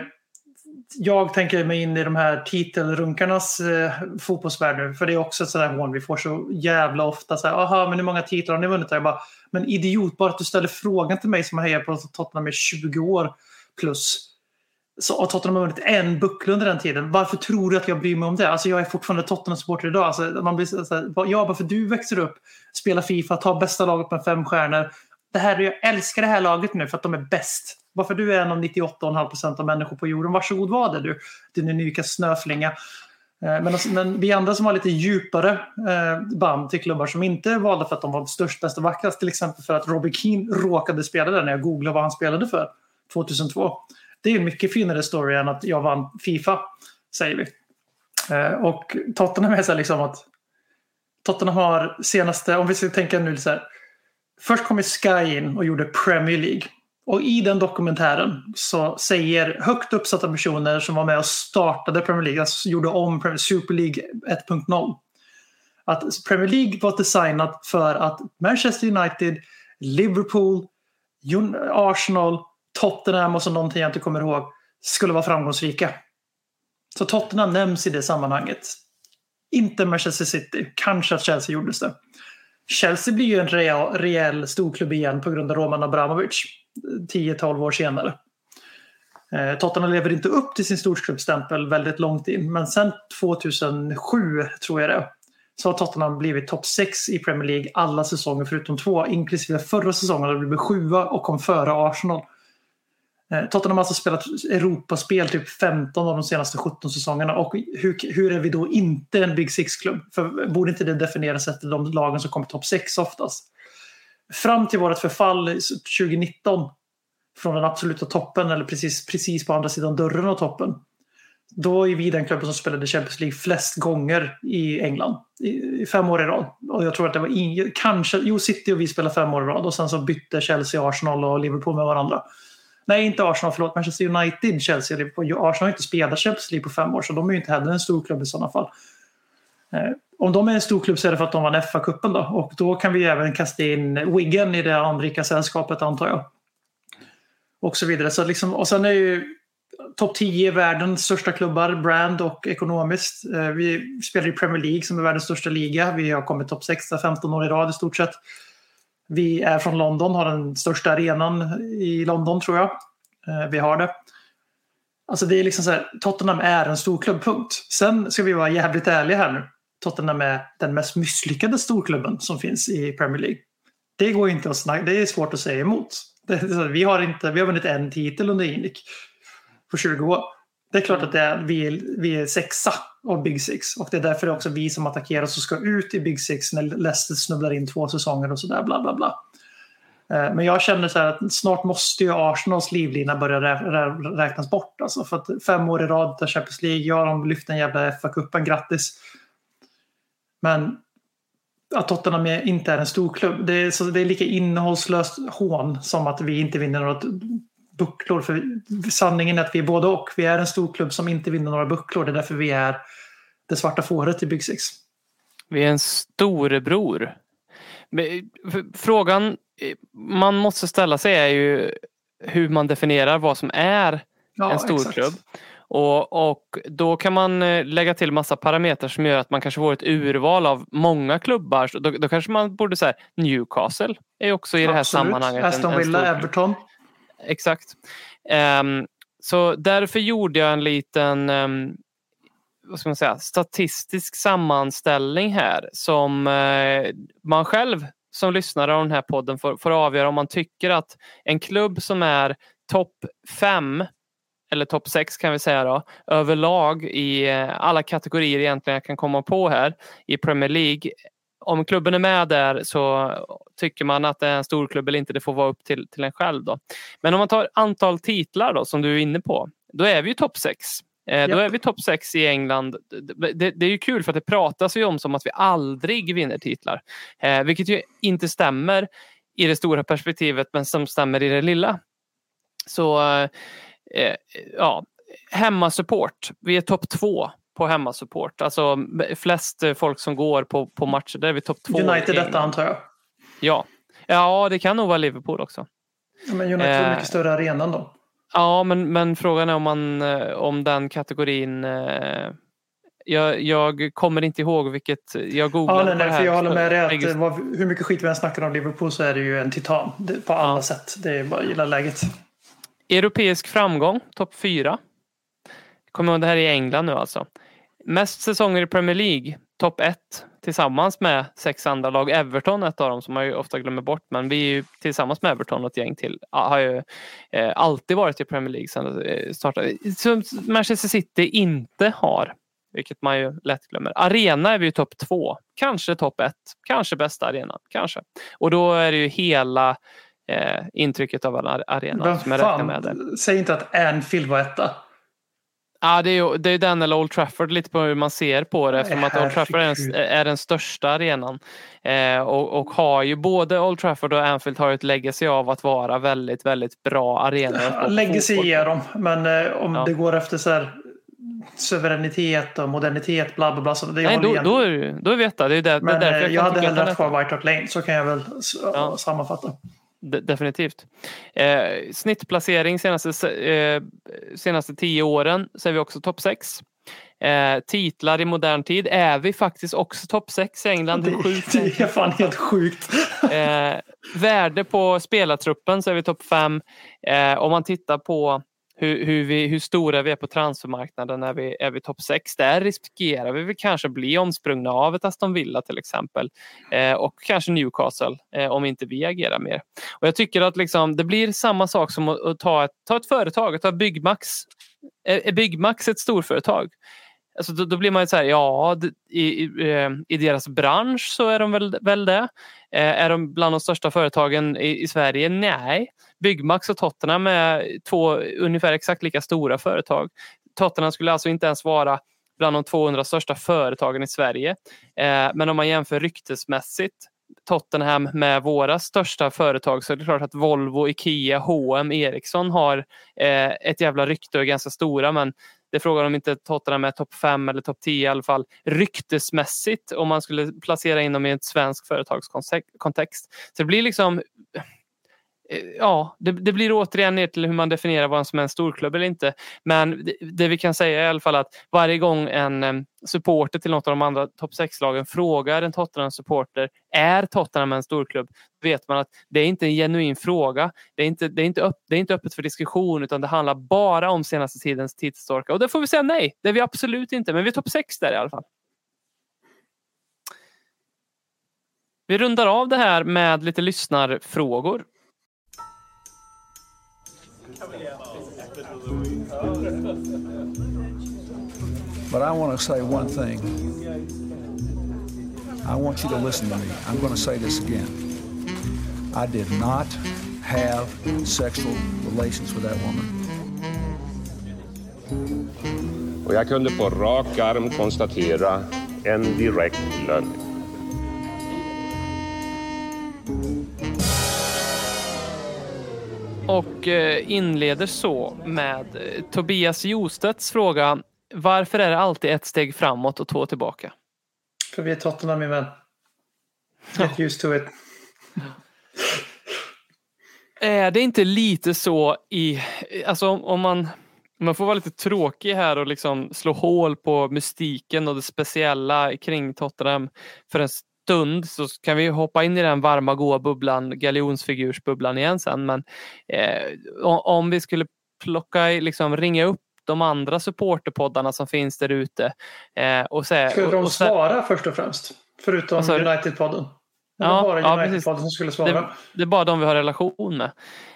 jag tänker mig in i de här titelrunkarnas eh, fotbollsvärld nu. För det är också ett sådant hån vi får så jävla ofta. Så här, Aha, men hur många titlar har ni vunnit? Jag bara, men idiot, bara att du ställer frågan till mig som har hejat på Tottenham i 20 år plus. Så har Tottenham har vunnit en buckla under den tiden. Varför tror du att jag bryr mig om det? Alltså jag är fortfarande Tottenham-supporter idag. Alltså man blir så här, ja, bara för du växer upp, spelar Fifa, tar bästa laget med fem stjärnor. Det här, jag älskar det här laget nu för att de är bäst. Varför du är en av 98,5% av människor på jorden. Varsågod var det du, din unika snöflinga. Eh, men, alltså, men vi andra som har lite djupare eh, band till klubbar som inte valde för att de var störst, bäst och vackrast. Till exempel för att Robbie Keane råkade spela där när jag googlade vad han spelade för 2002 det är en mycket finare story än att jag vann Fifa, säger vi. Eh, och Tottenham är så liksom att Tottenham har senaste, om vi ska tänka nu så här. Först kom Sky in och gjorde Premier League. Och i den dokumentären så säger högt uppsatta personer som var med och startade Premier League, alltså gjorde om Super League 1.0. Att Premier League var designat för att Manchester United, Liverpool, Arsenal Tottenham och så någonting jag inte kommer ihåg skulle vara framgångsrika. Så Tottenham nämns i det sammanhanget. Inte Manchester City. Kanske att Chelsea gjordes det. Chelsea blir ju en rejäl, rejäl storklubb igen på grund av Roman Abramovic 10-12 år senare. Eh, Tottenham lever inte upp till sin storklubbstämpel väldigt långt in men sen 2007 tror jag det så har Tottenham blivit topp 6 i Premier League alla säsonger förutom två inklusive förra säsongen då de blev sjua och kom före Arsenal. Eh, Tottenham har alltså spelat Europaspel typ 15 av de senaste 17 säsongerna. Och hur, hur är vi då inte en Big Six-klubb? För borde inte det definieras efter de lagen som kommer topp 6 oftast? Fram till vårt förfall 2019 från den absoluta toppen eller precis, precis på andra sidan dörren av toppen. Då är vi den klubben som spelade Champions League flest gånger i England. I, i fem år i rad. Och jag tror att det var in, kanske, jo City och vi spelade fem år i rad och sen så bytte Chelsea, Arsenal och Liverpool med varandra. Nej, inte Arsenal, förlåt. Manchester United, Chelsea Liverpool. Arsenal har inte spelat Champions League på fem år, så de är ju inte heller en stor klubb i sådana fall. Eh, om de är en stor klubb så är det för att de vann FA-cupen då. Och då kan vi även kasta in Wiggen i det anrika sällskapet antar jag. Och så vidare. Så liksom, och sen är ju topp 10 i världens största klubbar, brand och ekonomiskt. Eh, vi spelar i Premier League som är världens största liga. Vi har kommit topp 6 15 år i rad i stort sett. Vi är från London, har den största arenan i London tror jag. Eh, vi har det. Alltså det är liksom så här, Tottenham är en stor klubb, punkt. Sen ska vi vara jävligt ärliga här nu. Tottenham är den mest misslyckade storklubben som finns i Premier League. Det går inte att snacka, det är svårt att säga emot. Det, är så, vi, har inte, vi har vunnit en titel under Inic på 20 år. Det är klart att är, vi, är, vi är sexa av Big Six och det är därför det är också vi som attackerar och ska ut i Big Six när Leicester snubblar in två säsonger och sådär bla bla bla. Eh, Men jag känner så här att snart måste ju Arsenals livlina börja rä- rä- räknas bort. Alltså för att fem år i rad där Champions League, ja de lyfte en jävla FA-cupen, grattis. Men att Tottenham inte är en stor klubb, det är, så det är lika innehållslöst hån som att vi inte vinner några bucklor. För sanningen är att vi är både och. Vi är en stor klubb som inte vinner några bucklor. Det är därför vi är det svarta fåret i Big Six. Vi är en storebror. F- Frågan eh, man måste ställa sig är ju hur man definierar vad som är Ja, en stor exakt. klubb. Och, och då kan man eh, lägga till massa parametrar som gör att man kanske får ett urval av många klubbar. Då, då kanske man borde säga Newcastle är också i det här sammanhanget Aston Villa. Everton. Exakt. Um, så därför gjorde jag en liten um, vad ska man säga, statistisk sammanställning här som uh, man själv som lyssnare av den här podden får, får avgöra om man tycker att en klubb som är topp fem eller topp sex kan vi säga då, överlag i eh, alla kategorier egentligen jag kan komma på här i Premier League. Om klubben är med där så tycker man att det är en stor klubb eller inte, det får vara upp till, till en själv. Då. Men om man tar antal titlar då, som du är inne på, då är vi ju topp sex. Eh, Då är vi topp sex i England. Det, det, det är ju kul för att det pratas ju om som att vi aldrig vinner titlar. Eh, vilket ju inte stämmer i det stora perspektivet men som stämmer i det lilla. Så eh, ja, hemmasupport. Vi är topp två på hemmasupport. Alltså flest eh, folk som går på, på matcher. Där är vi topp två. United detta antar jag. Ja. ja, det kan nog vara Liverpool också. Ja, Men United har Eh. mycket större arenan då. Ja, men, men frågan är om, man, eh, om den kategorin... eh, Jag, jag kommer inte ihåg vilket... Jag googlade Ja, nej, nej, det för här. jag håller med dig att vad, hur mycket skit vi än snackar om Liverpool så är det ju en titan på alla Ja. sätt. Det är bara att gilla läget. Europeisk framgång, topp fyra. Kommer ihåg det här i England nu alltså. Mest säsonger i Premier League, topp ett. Tillsammans med sex andra lag. Everton ett av dem som man ju ofta glömmer bort. Men vi är ju tillsammans med Everton och ett gäng till. Har ju eh, alltid varit i Premier League sedan det startade. Som Manchester City inte har. Vilket man ju lätt glömmer. Arena är vi ju topp två. Kanske topp ett. Kanske bästa arenan. Kanske. Och då är det ju hela eh, intrycket av en ar- arena Men som jag räknar med där. säg inte att Anfield var etta. Ja, det är ju det är den eller Old Trafford lite på hur man ser på det eftersom att Old Trafford är den, Herregud. är den största arenan. Eh, och, och har ju både Old Trafford och Anfield har ju ett legacy av att vara väldigt, väldigt bra arenor. Legacy ger dem, men eh, om Ja. det går efter så här suveränitet och modernitet, bla bla bla. Så det Nej, då, igen. då, är då är vi etta. Det är, där, det är men därför eh, jag, jag kan hade hellre haft är kvar White Hart Lane, så kan jag väl Ja. sammanfatta. De- Definitivt. Eh, snittplacering senaste, se- eh, senaste tio åren så är vi också topp sex. Eh, titlar i modern tid är vi faktiskt också topp sex i England. Det, sjukt det är fan helt sjukt. Eh, värde på spelartruppen så är vi topp fem. Eh, om man tittar på hur, hur, vi, hur stora vi är på transfermarknaden är vi, är vi topp sex. Där riskerar vi väl kanske bli omsprungna av ett Aston Villa till exempel. Eh, och kanske Newcastle eh, om inte vi agerar mer. Och Jag tycker att liksom, det blir samma sak som att, ta, ett, ta ett företag, att ta Byggmax. Är Byggmax ett storföretag? Alltså då, då blir man ju så här, ja, i, i, eh, i deras bransch så är de väl, väl det. Eh, Är de bland de största företagen i, i Sverige? Nej. Byggmax och Tottenham är två ungefär exakt lika stora företag. Tottenham skulle alltså inte ens vara bland de 200 största företagen i Sverige. Eh, Men om man jämför ryktesmässigt Tottenham med våra största företag så är det klart att Volvo, Ikea, H&M, Ericsson har eh, ett jävla rykte och är ganska stora men det är frågan om inte Tottenham är topp 5 eller topp 10 i alla fall ryktesmässigt om man skulle placera in dem i ett svenskt företagskontext. Så det blir liksom Eh, ja, det, det, blir återigen ner till hur man definierar vad som är en storklubb eller inte. Men det, det, vi kan säga är i alla fall att varje gång en eh, supporter till något av de andra topp 6-lagen frågar en Tottenham-supporter är Tottenham en storklubb? Då vet man att det är inte en genuin fråga. Det är inte, det är inte, upp, det är inte öppet för diskussion utan det handlar bara om senaste tidens tidstorka. Och det får vi säga nej. Det är vi absolut inte. Men vi är topp 6 där i alla fall. Vi rundar av det här med lite lyssnarfrågor. But I want to say one thing. I want you to listen to me. I'm going to say this again. I did not have sexual relations with that woman. Och jag kunde på rak arm konstatera en direkt lögn. Och eh, inleder så med eh, Tobias Jostedts fråga. Varför är det alltid ett steg framåt och två tillbaka? För vi är Tottenham min vän. Get used to it. Är det inte lite så i, alltså om man, man får vara lite tråkig här och liksom slå hål på mystiken och det speciella kring Tottenham för en stund så kan vi hoppa in i den varma goa bubblan, galjonsfigursbubblan igen sen. Men eh, om vi skulle plocka, liksom ringa upp de andra supporterpoddarna som finns där ute. Eh, och säga, skulle de och, och svara först och främst? Förutom alltså, United-podden? Ja, bara ja, United-podden som skulle svara? Det, det, är bara de vi har relation med.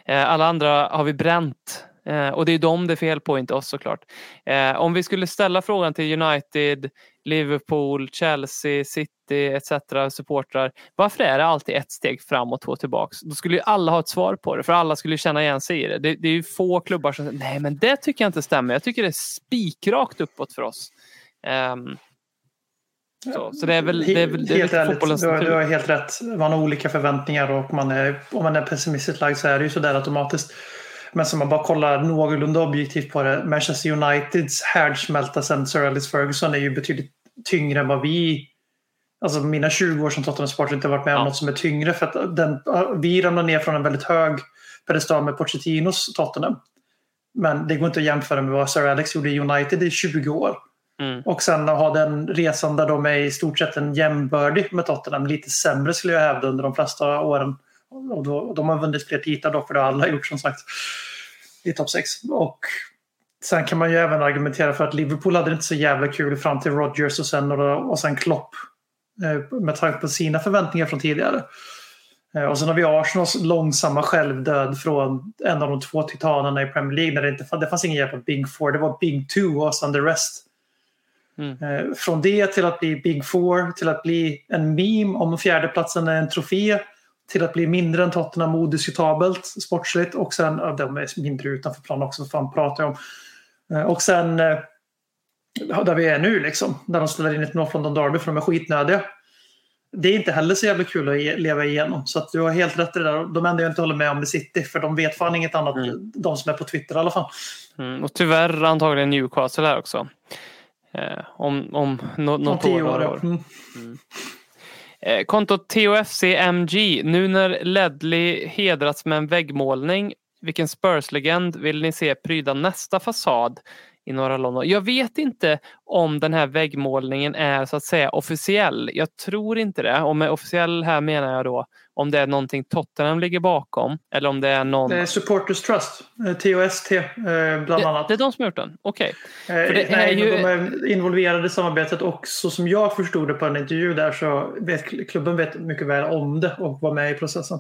Eh, alla andra har vi bränt. Eh, och det är dem det är fel på, inte oss såklart. Eh, om vi skulle ställa frågan till United, Liverpool, Chelsea, City etc. supportrar. Varför är det alltid ett steg fram och två tillbaks? Då skulle ju alla ha ett svar på det, för alla skulle känna igen sig i det. Det, det är ju få klubbar som säger nej, men det tycker jag inte stämmer. Jag tycker det är spikrakt uppåt för oss. Um, så, så, det är väl, det är väl, det är helt ärligt, du har, du har helt rätt. Man har olika förväntningar och man är, om man är pessimistiskt lagd så är det ju sådär automatiskt. Men som man bara kollar någorlunda objektivt på det. Manchester Uniteds härdsmälta sen Sir Alex Ferguson är ju betydligt tyngre än vad vi... Alltså mina 20 år som Tottenham-supporter inte varit med om ja. något som är tyngre. För att den, vi ramlade ner från en väldigt hög pedestal med Pochettinos Tottenham. Men det går inte att jämföra med vad Sir Alex gjorde i United i 20 år. Mm. Och sen ha den resan där de är i stort sett en jämbördig med Tottenham. Lite sämre skulle jag hävda under de flesta åren. Och då, de har vunnit fler titlar dock, för det har alla gjort som sagt. I topp 6. Och sen kan man ju även argumentera för att Liverpool hade inte så jävla kul fram till Rodgers och sen, och sen Klopp. Eh, med tanke på sina förväntningar från tidigare. Eh, och sen har vi Arsenals långsamma självdöd från en av de två titanerna i Premier League. När det, inte, det fanns ingen hjälp av Big Four, det var Big Two och sen the rest. Mm. Eh, från det till att bli Big Four, till att bli en meme om fjärdeplatsen är en trofé till att bli mindre än Tottenham odiskutabelt sportsligt och sen, ja, de är mindre utanför plan också, vad fan pratar jag om? Eh, och sen eh, där vi är nu liksom, när de ställer in ett North London Derby för de är skitnödiga. Det är inte heller så jävla kul att leva igenom. Så du har helt rätt i det där. De enda jag inte håller med om är City, för de vet fan inget annat. Mm. De som är på Twitter i alla fall. Mm, och tyvärr antagligen Newcastle här också. Eh, om om no, något om år. år. Mm. mm. Eh, kontot TOFCMG. Nu när Ledley hedrats med en väggmålning, vilken Spurs-legend vill ni se pryda nästa fasad i norra London? Jag vet inte om den här väggmålningen är så att säga officiell. Jag tror inte det. Och med officiell här menar jag då om det är någonting Tottenham ligger bakom eller om det är någon... Det är Supporters Trust, eh, TOST eh, bland det, annat. Det är de som har gjort den? Okej. Okay. Eh, nej, ju... de är involverade i samarbetet och så som jag förstod det på en intervju där så vet klubben vet mycket väl om det och var med i processen.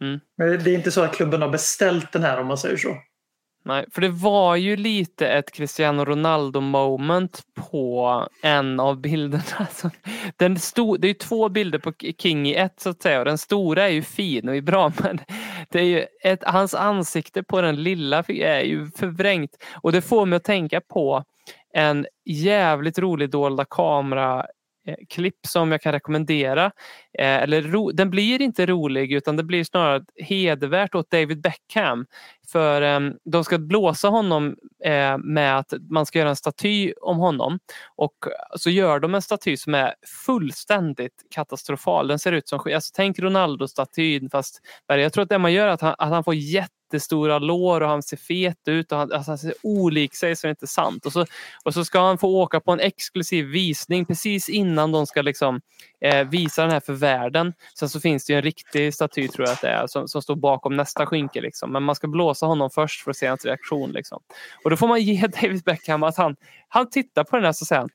Mm. Men det är inte så att klubben har beställt den här om man säger så. Nej, för det var ju lite ett Cristiano Ronaldo moment på en av bilderna. Den stod, det är två bilder på King i ett så att säga och den stora är ju fin och är bra men det är ju ett, hans ansikte på den lilla är ju förvrängt och det får mig att tänka på en jävligt rolig dolda kamera Eh, klipp som jag kan rekommendera. Eh, eller ro, den blir inte rolig utan det blir snarare hedervärt åt David Beckham. För eh, de ska blåsa honom eh, med att man ska göra en staty om honom. Och så gör de en staty som är fullständigt katastrofal. Den ser ut som alltså, Tänk Ronaldo-statyn fast jag tror att det man gör är att han, att han får jätte jättestora lår och han ser fet ut och han, alltså han ser olik sig så det är inte sant. Och så, och så ska han få åka på en exklusiv visning precis innan de ska liksom, eh, visa den här för världen. Sen så finns det en riktig staty tror jag att det är som, som står bakom nästa skynke. Liksom. Men man ska blåsa honom först för att se hans reaktion. Liksom. Och då får man ge David Beckham att han, han tittar på den här och säger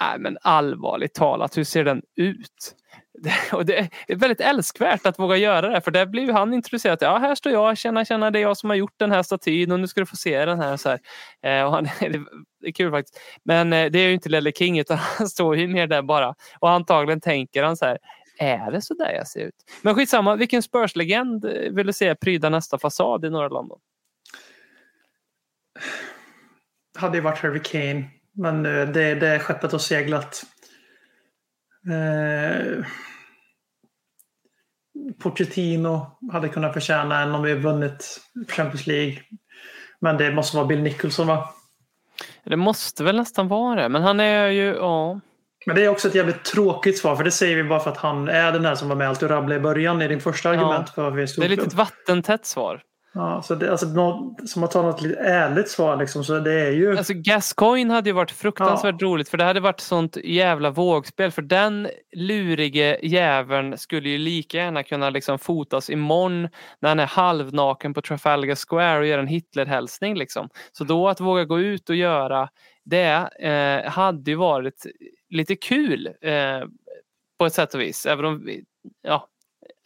Nej men allvarligt talat, hur ser den ut? och det är väldigt älskvärt att våga göra det för där blir ju han introducerad. Ja, här står jag, känna, känna, det är jag som har gjort den här statyn och nu ska du få se den här. Så här. Eh, och han, det är kul faktiskt. Men eh, det är ju inte Lelle King utan han står ju mer där bara. Och antagligen tänker han så här, är det så där jag ser ut? Men skitsamma, vilken Spurs-legend eh, vill du se pryda nästa fasad i norra London? Hade ju varit Harry Kane, men det, det, det skeppet har seglat. Eh, Pochettino hade kunnat förtjäna en om vi vunnit Champions League. Men det måste vara Bill Nicholson va? Det måste väl nästan vara det, men han är ju, ja. Men det är också ett jävligt tråkigt svar, för det säger vi bara för att han är den där som var med allt och rabblade i början i din första argument. Ja. För vi det är lite ett vattentätt svar. Ja, så det, alltså, något, som att ta något lite ärligt svar liksom, så det är ju... Alltså Gascoigne hade ju varit fruktansvärt ja. roligt för det hade varit sånt jävla vågspel för den lurige jäveln skulle ju lika gärna kunna liksom fotas imorgon när han är halvnaken på Trafalgar Square och gör en Hitlerhälsning liksom. Så då att våga gå ut och göra det eh, hade ju varit lite kul eh, på ett sätt och vis. Även om ja,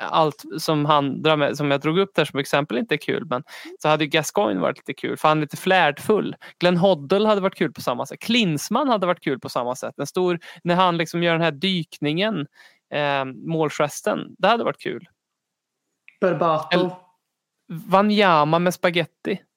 allt som han drar med, som jag drog upp där som exempel inte är kul. Men så hade Gascoigne varit lite kul för han är lite flärdfull. Glenn Hoddle hade varit kul på samma sätt. Klinsman hade varit kul på samma sätt. En stor, när han liksom gör den här dykningen, eh, målgesten. Det hade varit kul. Berbato. Wanyama med spaghetti.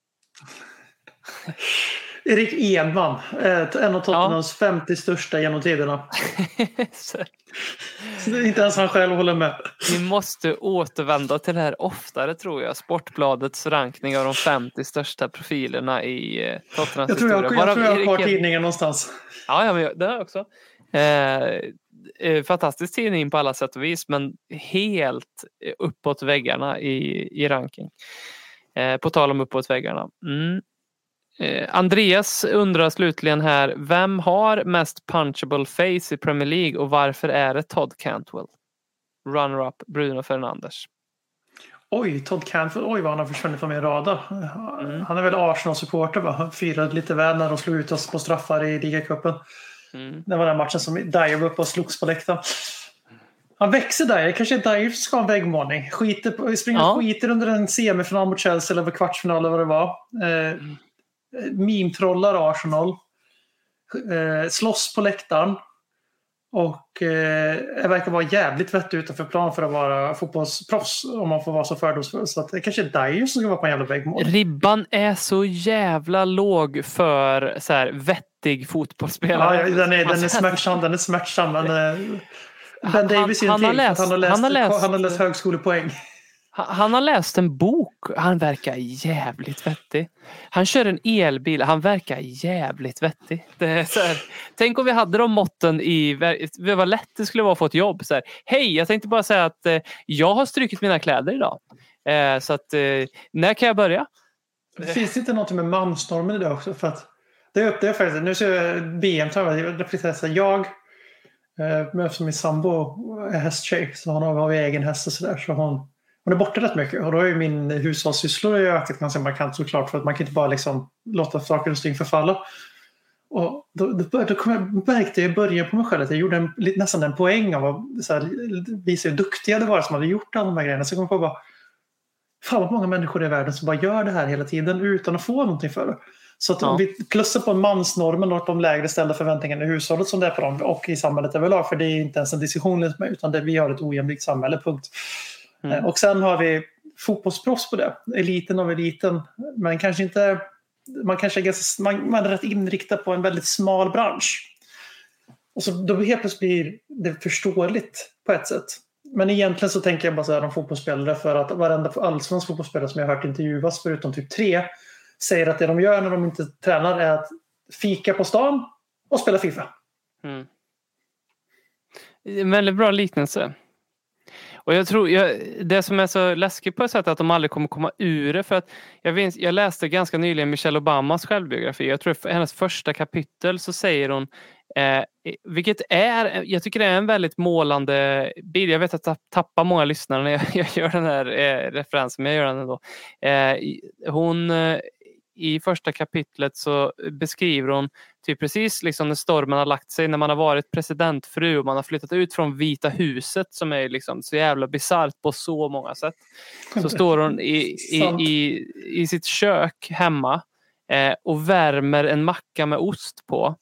Erik Edman, en av Tottenhams ja. 50 största genom tiderna. inte ens han själv håller med. Vi måste återvända till det här oftare tror jag. Sportbladets rankning av de 50 största profilerna i eh, Tottenhams jag tror jag, historia. Jag, tror jag har kvar tidningen någonstans. Ja, ja men det har jag också. Eh, fantastisk tidning på alla sätt och vis men helt uppåt väggarna i, i ranking. Eh, på tal om uppåt väggarna. Mm. Eh, Andreas undrar slutligen här, vem har mest punchable face i Premier League och varför är det Todd Cantwell? Runner-up Bruno Fernandes. Oj, Todd Cantwell, oj vad han har försvunnit från min radar. Mm. Han är väl Arsenal-supporter va? Han firade lite väl när de slog ut oss på straffar i ligacupen. Mm. Det var den matchen som Dyer var uppe och slogs på läktaren. Han växer Dyer. Kanske Dyer ska ha en väggmålning. Skiter, springer ja. skiter under en semifinal mot Chelsea eller kvartsfinal eller vad det var. Eh, mm meme-trollar Arsenal. Eh, slåss på läktaren. Och eh, verkar vara jävligt vettig utanför plan för att vara fotbollsproffs. Om man får vara så fördomsfull. Så att det kanske är Dyer som ska vara på en jävla väggmål. Ribban är så jävla låg för så här, vettig fotbollsspelare. Ja, den är, den är smärtsam. Den är smärtsam men, eh, Ben Davis är en till. Han, har läst, han, har läst, han har läst högskolepoäng. Han har läst en bok. Han verkar jävligt vettig. Han kör en elbil. Han verkar jävligt vettig. Det är så här, tänk om vi hade de måtten i... Vad lätt det skulle vara att få ett jobb. Så här, Hej, jag tänkte bara säga att eh, jag har strukit mina kläder idag. Eh, så att, eh, när kan jag börja? Det finns inte något med mansnormen idag också? För att det är jag faktiskt. Nu ser jag BM jag, jag eh, eftersom min sambo är hästtjej så har vi egen häst och sådär. Så hon hon är borta rätt mycket och då har ju min hushållssysslor ökat ganska markant såklart för att man kan inte bara liksom låta saker och ting förfalla. Och då, då, då jag, märkte jag i början på mig själv att jag gjorde en, nästan en poäng av att så här, visa hur duktiga det var som hade gjort alla de här grejerna. Så jag kom på bara, fan vad många människor i världen som bara gör det här hela tiden utan att få någonting för det. Så att ja. om vi plussar på mansnormen och de lägre ställda förväntningarna i hushållet som det är på dem och i samhället överlag, för det är inte ens en diskussion utan det, vi har ett ojämlikt samhälle, punkt. Mm. Eh, och sen har vi fotbollsproffs på det. Eliten av eliten. Men kanske inte, man kanske är, ganska, man, man är rätt inriktad på en väldigt smal bransch. Och så då helt plötsligt blir det förståeligt på ett sätt. Men egentligen så tänker jag bara så här om fotbollsspelare för att varenda allsvensk fotbollsspelare som jag har hört intervjuas förutom typ tre säger att det de gör när de inte tränar är att fika på stan och spela Fifa. Mm. En väldigt bra liknelse. Och jag tror, jag, det som är så läskigt på ett sätt är att de aldrig kommer komma ur det. För att jag, vet, jag läste ganska nyligen Michelle Obamas självbiografi. Jag tror i hennes första kapitel så säger hon, eh, vilket är, jag tycker det är en väldigt målande bild. Jag vet att jag tappar många lyssnare när jag, jag gör den här eh, referensen, men jag gör den ändå. Eh, hon eh, i första kapitlet så beskriver hon typ precis liksom när stormen har lagt sig, när man har varit presidentfru och man har flyttat ut från Vita huset som är liksom så jävla bisarrt på så många sätt. Så står hon i, i, i, i sitt kök hemma eh, och värmer en macka med ost på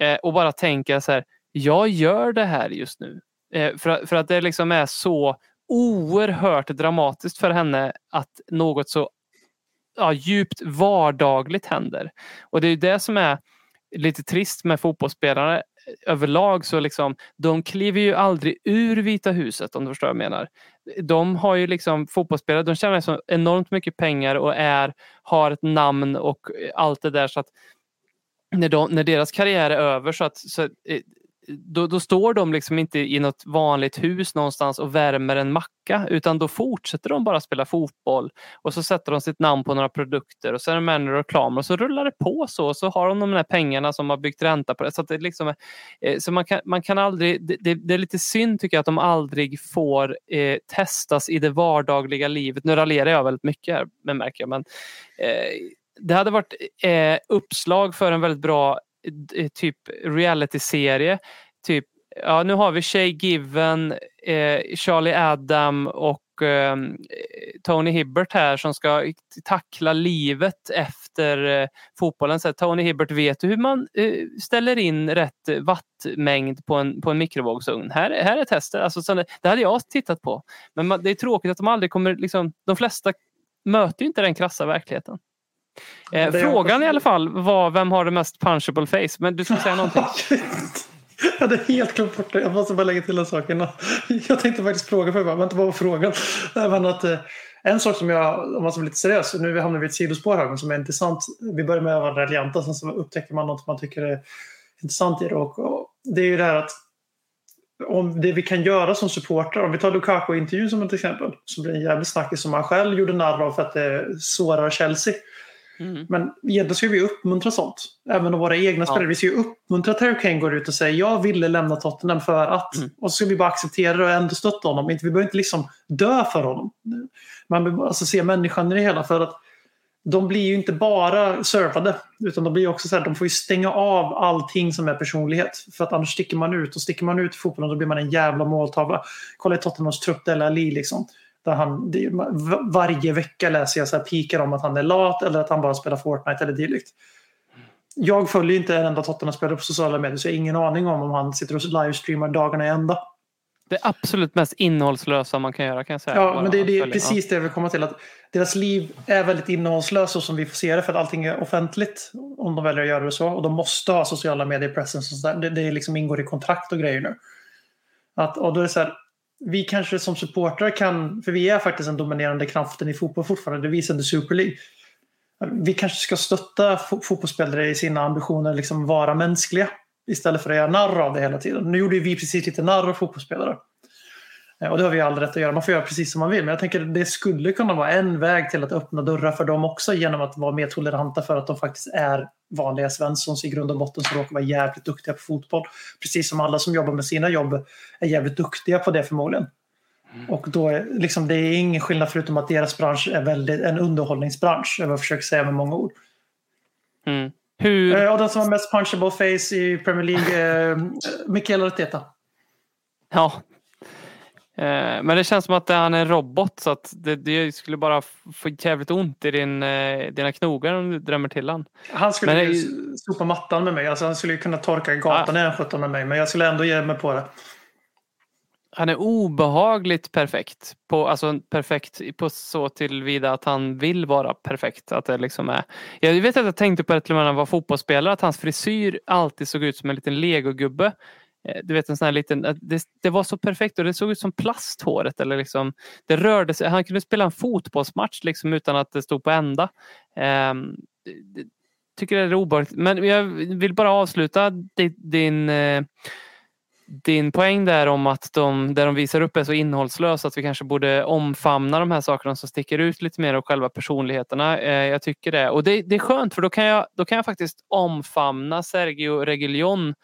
eh, och bara tänker så här, jag gör det här just nu. Eh, för, för att det liksom är så oerhört dramatiskt för henne att något så ja, djupt vardagligt händer. Och det är det som är lite trist med fotbollsspelare eh, överlag så liksom, de kliver ju aldrig ur Vita huset om du förstår vad jag menar. De har ju liksom fotbollsspelare, de tjänar så enormt mycket pengar och är, har ett namn och eh, allt det där så att när, de, när deras karriär är över så att så, eh, då, då, står de liksom inte i något vanligt hus någonstans och värmer en macka utan då fortsätter de bara spela fotboll och så sätter de sitt namn på några produkter och så är de med i reklam och så rullar det på så och så har de de här pengarna som har byggt ränta på det. Så, det liksom, eh, så man, kan, man kan aldrig, det, det, är lite synd tycker jag att de aldrig får eh, testas i det vardagliga livet. Nu raljerar jag väldigt mycket här, men märker jag. Men, eh, det hade varit eh, uppslag för en väldigt bra Eh, typ realityserie, Typ, ja, nu har vi Shay Given, eh, Charlie Adam och eh, Tony Hibbert här som ska tackla livet efter eh, fotbollen. Så Tony Hibbert vet hur man eh, ställer in rätt wattmängd på en, på en mikrovågsugn. Här, här är testet. Alltså, det, det hade jag tittat på. Men man, det är tråkigt att de aldrig kommer, liksom, de flesta möter ju inte den krassa verkligheten. Eh, frågan i alla fall var vem har det mest punchable face? Men du ska säga någonting. Jag hade helt glömt bort det. Jag måste bara lägga till en sak. Jag tänkte faktiskt fråga för mig, vänta vad var frågan? Men att, eh, en sak som jag, om man ska bli lite seriös, nu hamnar vi i ett sidospår här som är intressant. Vi börjar med att vara raljanta, sen så upptäcker man något man tycker är intressant i det. Och, och det är ju det här att om det vi kan göra som supportrar, om vi tar Lukaku-intervjun som ett exempel, som blir en jävligt snackis som han själv gjorde narr av för att det sårar Chelsea. Mm. Men egentligen ska vi uppmuntra sånt. Även av våra egna ja. spelare. Vi ska ju uppmuntra att Harry Kane går ut och säger jag ville lämna Tottenham för att. Mm. Och så ska vi bara acceptera det och ändå stötta honom. Vi behöver inte liksom dö för honom. Man behöver alltså se människan i det hela. för att de blir ju inte bara servade utan de blir också så här, de får ju stänga av allting som är personlighet. För att annars sticker man ut och sticker man ut i fotbollen då blir man en jävla måltavla. Kolla i Tottenhams trupp, Dele Alli liksom. Där han, varje vecka läser jag så här pikar om att han är lat eller att han bara spelar Fortnite eller dylikt. Jag följer inte en enda Tottenham-spelare på sociala medier så jag har ingen aning om om han sitter och livestreamar dagarna i ända. Det absolut mest innehållslösa man kan göra kan jag säga. Ja, men det är det, precis det jag vill komma till. Att deras liv är väldigt innehållslöst så som vi får se det för att allting är offentligt. Om de väljer att göra det så. Och de måste ha sociala medier presence. Det, det liksom ingår i kontrakt och grejer nu. Att, och då är det så här, vi kanske som supportrar kan, för vi är faktiskt den dominerande kraften i fotboll fortfarande, det visade Super League. Vi kanske ska stötta fotbollsspelare i sina ambitioner liksom vara mänskliga istället för att göra narr av det hela tiden. Nu gjorde vi precis lite narr av fotbollsspelare. Eh, och det har vi all rätt att göra. Man får göra precis som man vill. Men jag tänker att det skulle kunna vara en väg till att öppna dörrar för dem också genom att vara mer toleranta för att de faktiskt är vanliga Svenssons i grund och botten som råkar vara jävligt duktiga på fotboll. Precis som alla som jobbar med sina jobb är jävligt duktiga på det förmodligen. Mm. Och då är liksom, det är ingen skillnad förutom att deras bransch är väldigt, en underhållningsbransch. är vad Jag försöker säga med många ord. Mm. Hur... Eh, och den som har mest punchable face i Premier League, eh, Mikael Arteta. Ja, men det känns som att han är en robot så att det, det skulle bara få jävligt ont i din, eh, dina knogar om du drämmer till han. Han skulle men, ju sopa mattan med mig. Alltså han skulle ju kunna torka gatan ja. i med mig. Men jag skulle ändå ge mig på det. Han är obehagligt perfekt. På, alltså perfekt på så tillvida att han vill vara perfekt. Att det liksom är. Jag vet att jag tänkte på det när han var fotbollsspelare att hans frisyr alltid såg ut som en liten legogubbe. Eh, du vet en sån här liten, det, det var så perfekt och det såg ut som plasthåret eller liksom, det rörde sig, han kunde spela en fotbollsmatch liksom utan att det stod på ända. Ehm, det- tycker det är obehagligt, men jag vill bara avsluta din, din din poäng där om att de, det de visar upp är så innehållslöst att vi kanske borde omfamna de här sakerna som sticker ut lite mer och själva personligheterna. Eh, jag tycker det. Och det, det är skönt för då kan jag, då kan jag faktiskt omfamna Sergio Reguilon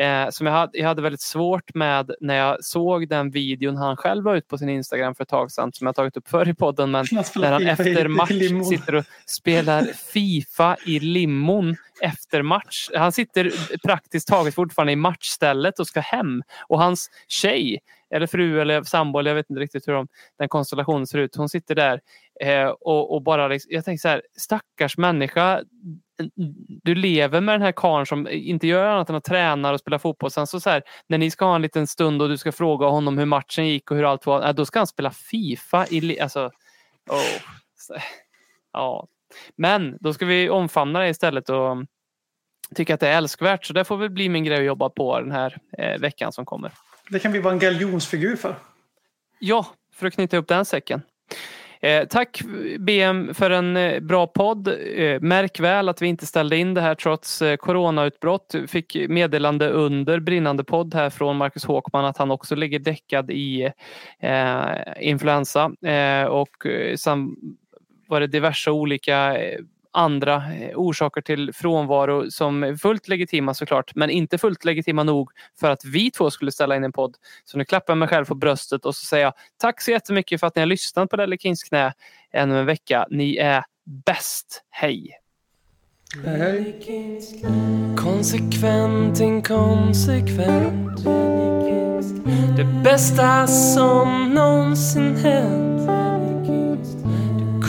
eh, som jag hade, jag hade väldigt svårt med när jag såg den videon han själv var ut på sin Instagram för ett tag sedan som jag tagit upp förr i podden. Men när han efter match sitter och spelar Fifa i limon efter match. Han sitter praktiskt taget fortfarande i matchstället och ska hem. Och hans tjej, eller fru eller sambo, eller jag vet inte riktigt hur de, den konstellationen ser ut. Hon sitter där eh, och, och bara, liksom, jag tänker så här, stackars människa. Du lever med den här karln som inte gör annat än att träna och spela fotboll. Sen så, så här, när ni ska ha en liten stund och du ska fråga honom hur matchen gick och hur allt var, eh, då ska han spela Fifa i, alltså, oh, ja. Men då ska vi omfamna det istället och tycka att det är älskvärt. Så det får väl bli min grej att jobba på den här eh, veckan som kommer. Det kan vi vara en galjonsfigur för. Ja, för att knyta upp den säcken. Eh, tack BM för en eh, bra podd. Eh, märk väl att vi inte ställde in det här trots eh, coronautbrott. Fick meddelande under brinnande podd här från Marcus Håkman att han också ligger däckad i eh, influensa. Eh, och eh, sen var det diverse olika eh, andra eh, orsaker till frånvaro som är fullt legitima såklart, men inte fullt legitima nog för att vi två skulle ställa in en podd. Så nu klappar jag mig själv på bröstet och så säger jag tack så jättemycket för att ni har lyssnat på Lelle Kings knä ännu en vecka. Ni är bäst. Hej! Konsekvent, inkonsekvent Det bästa som någonsin hänt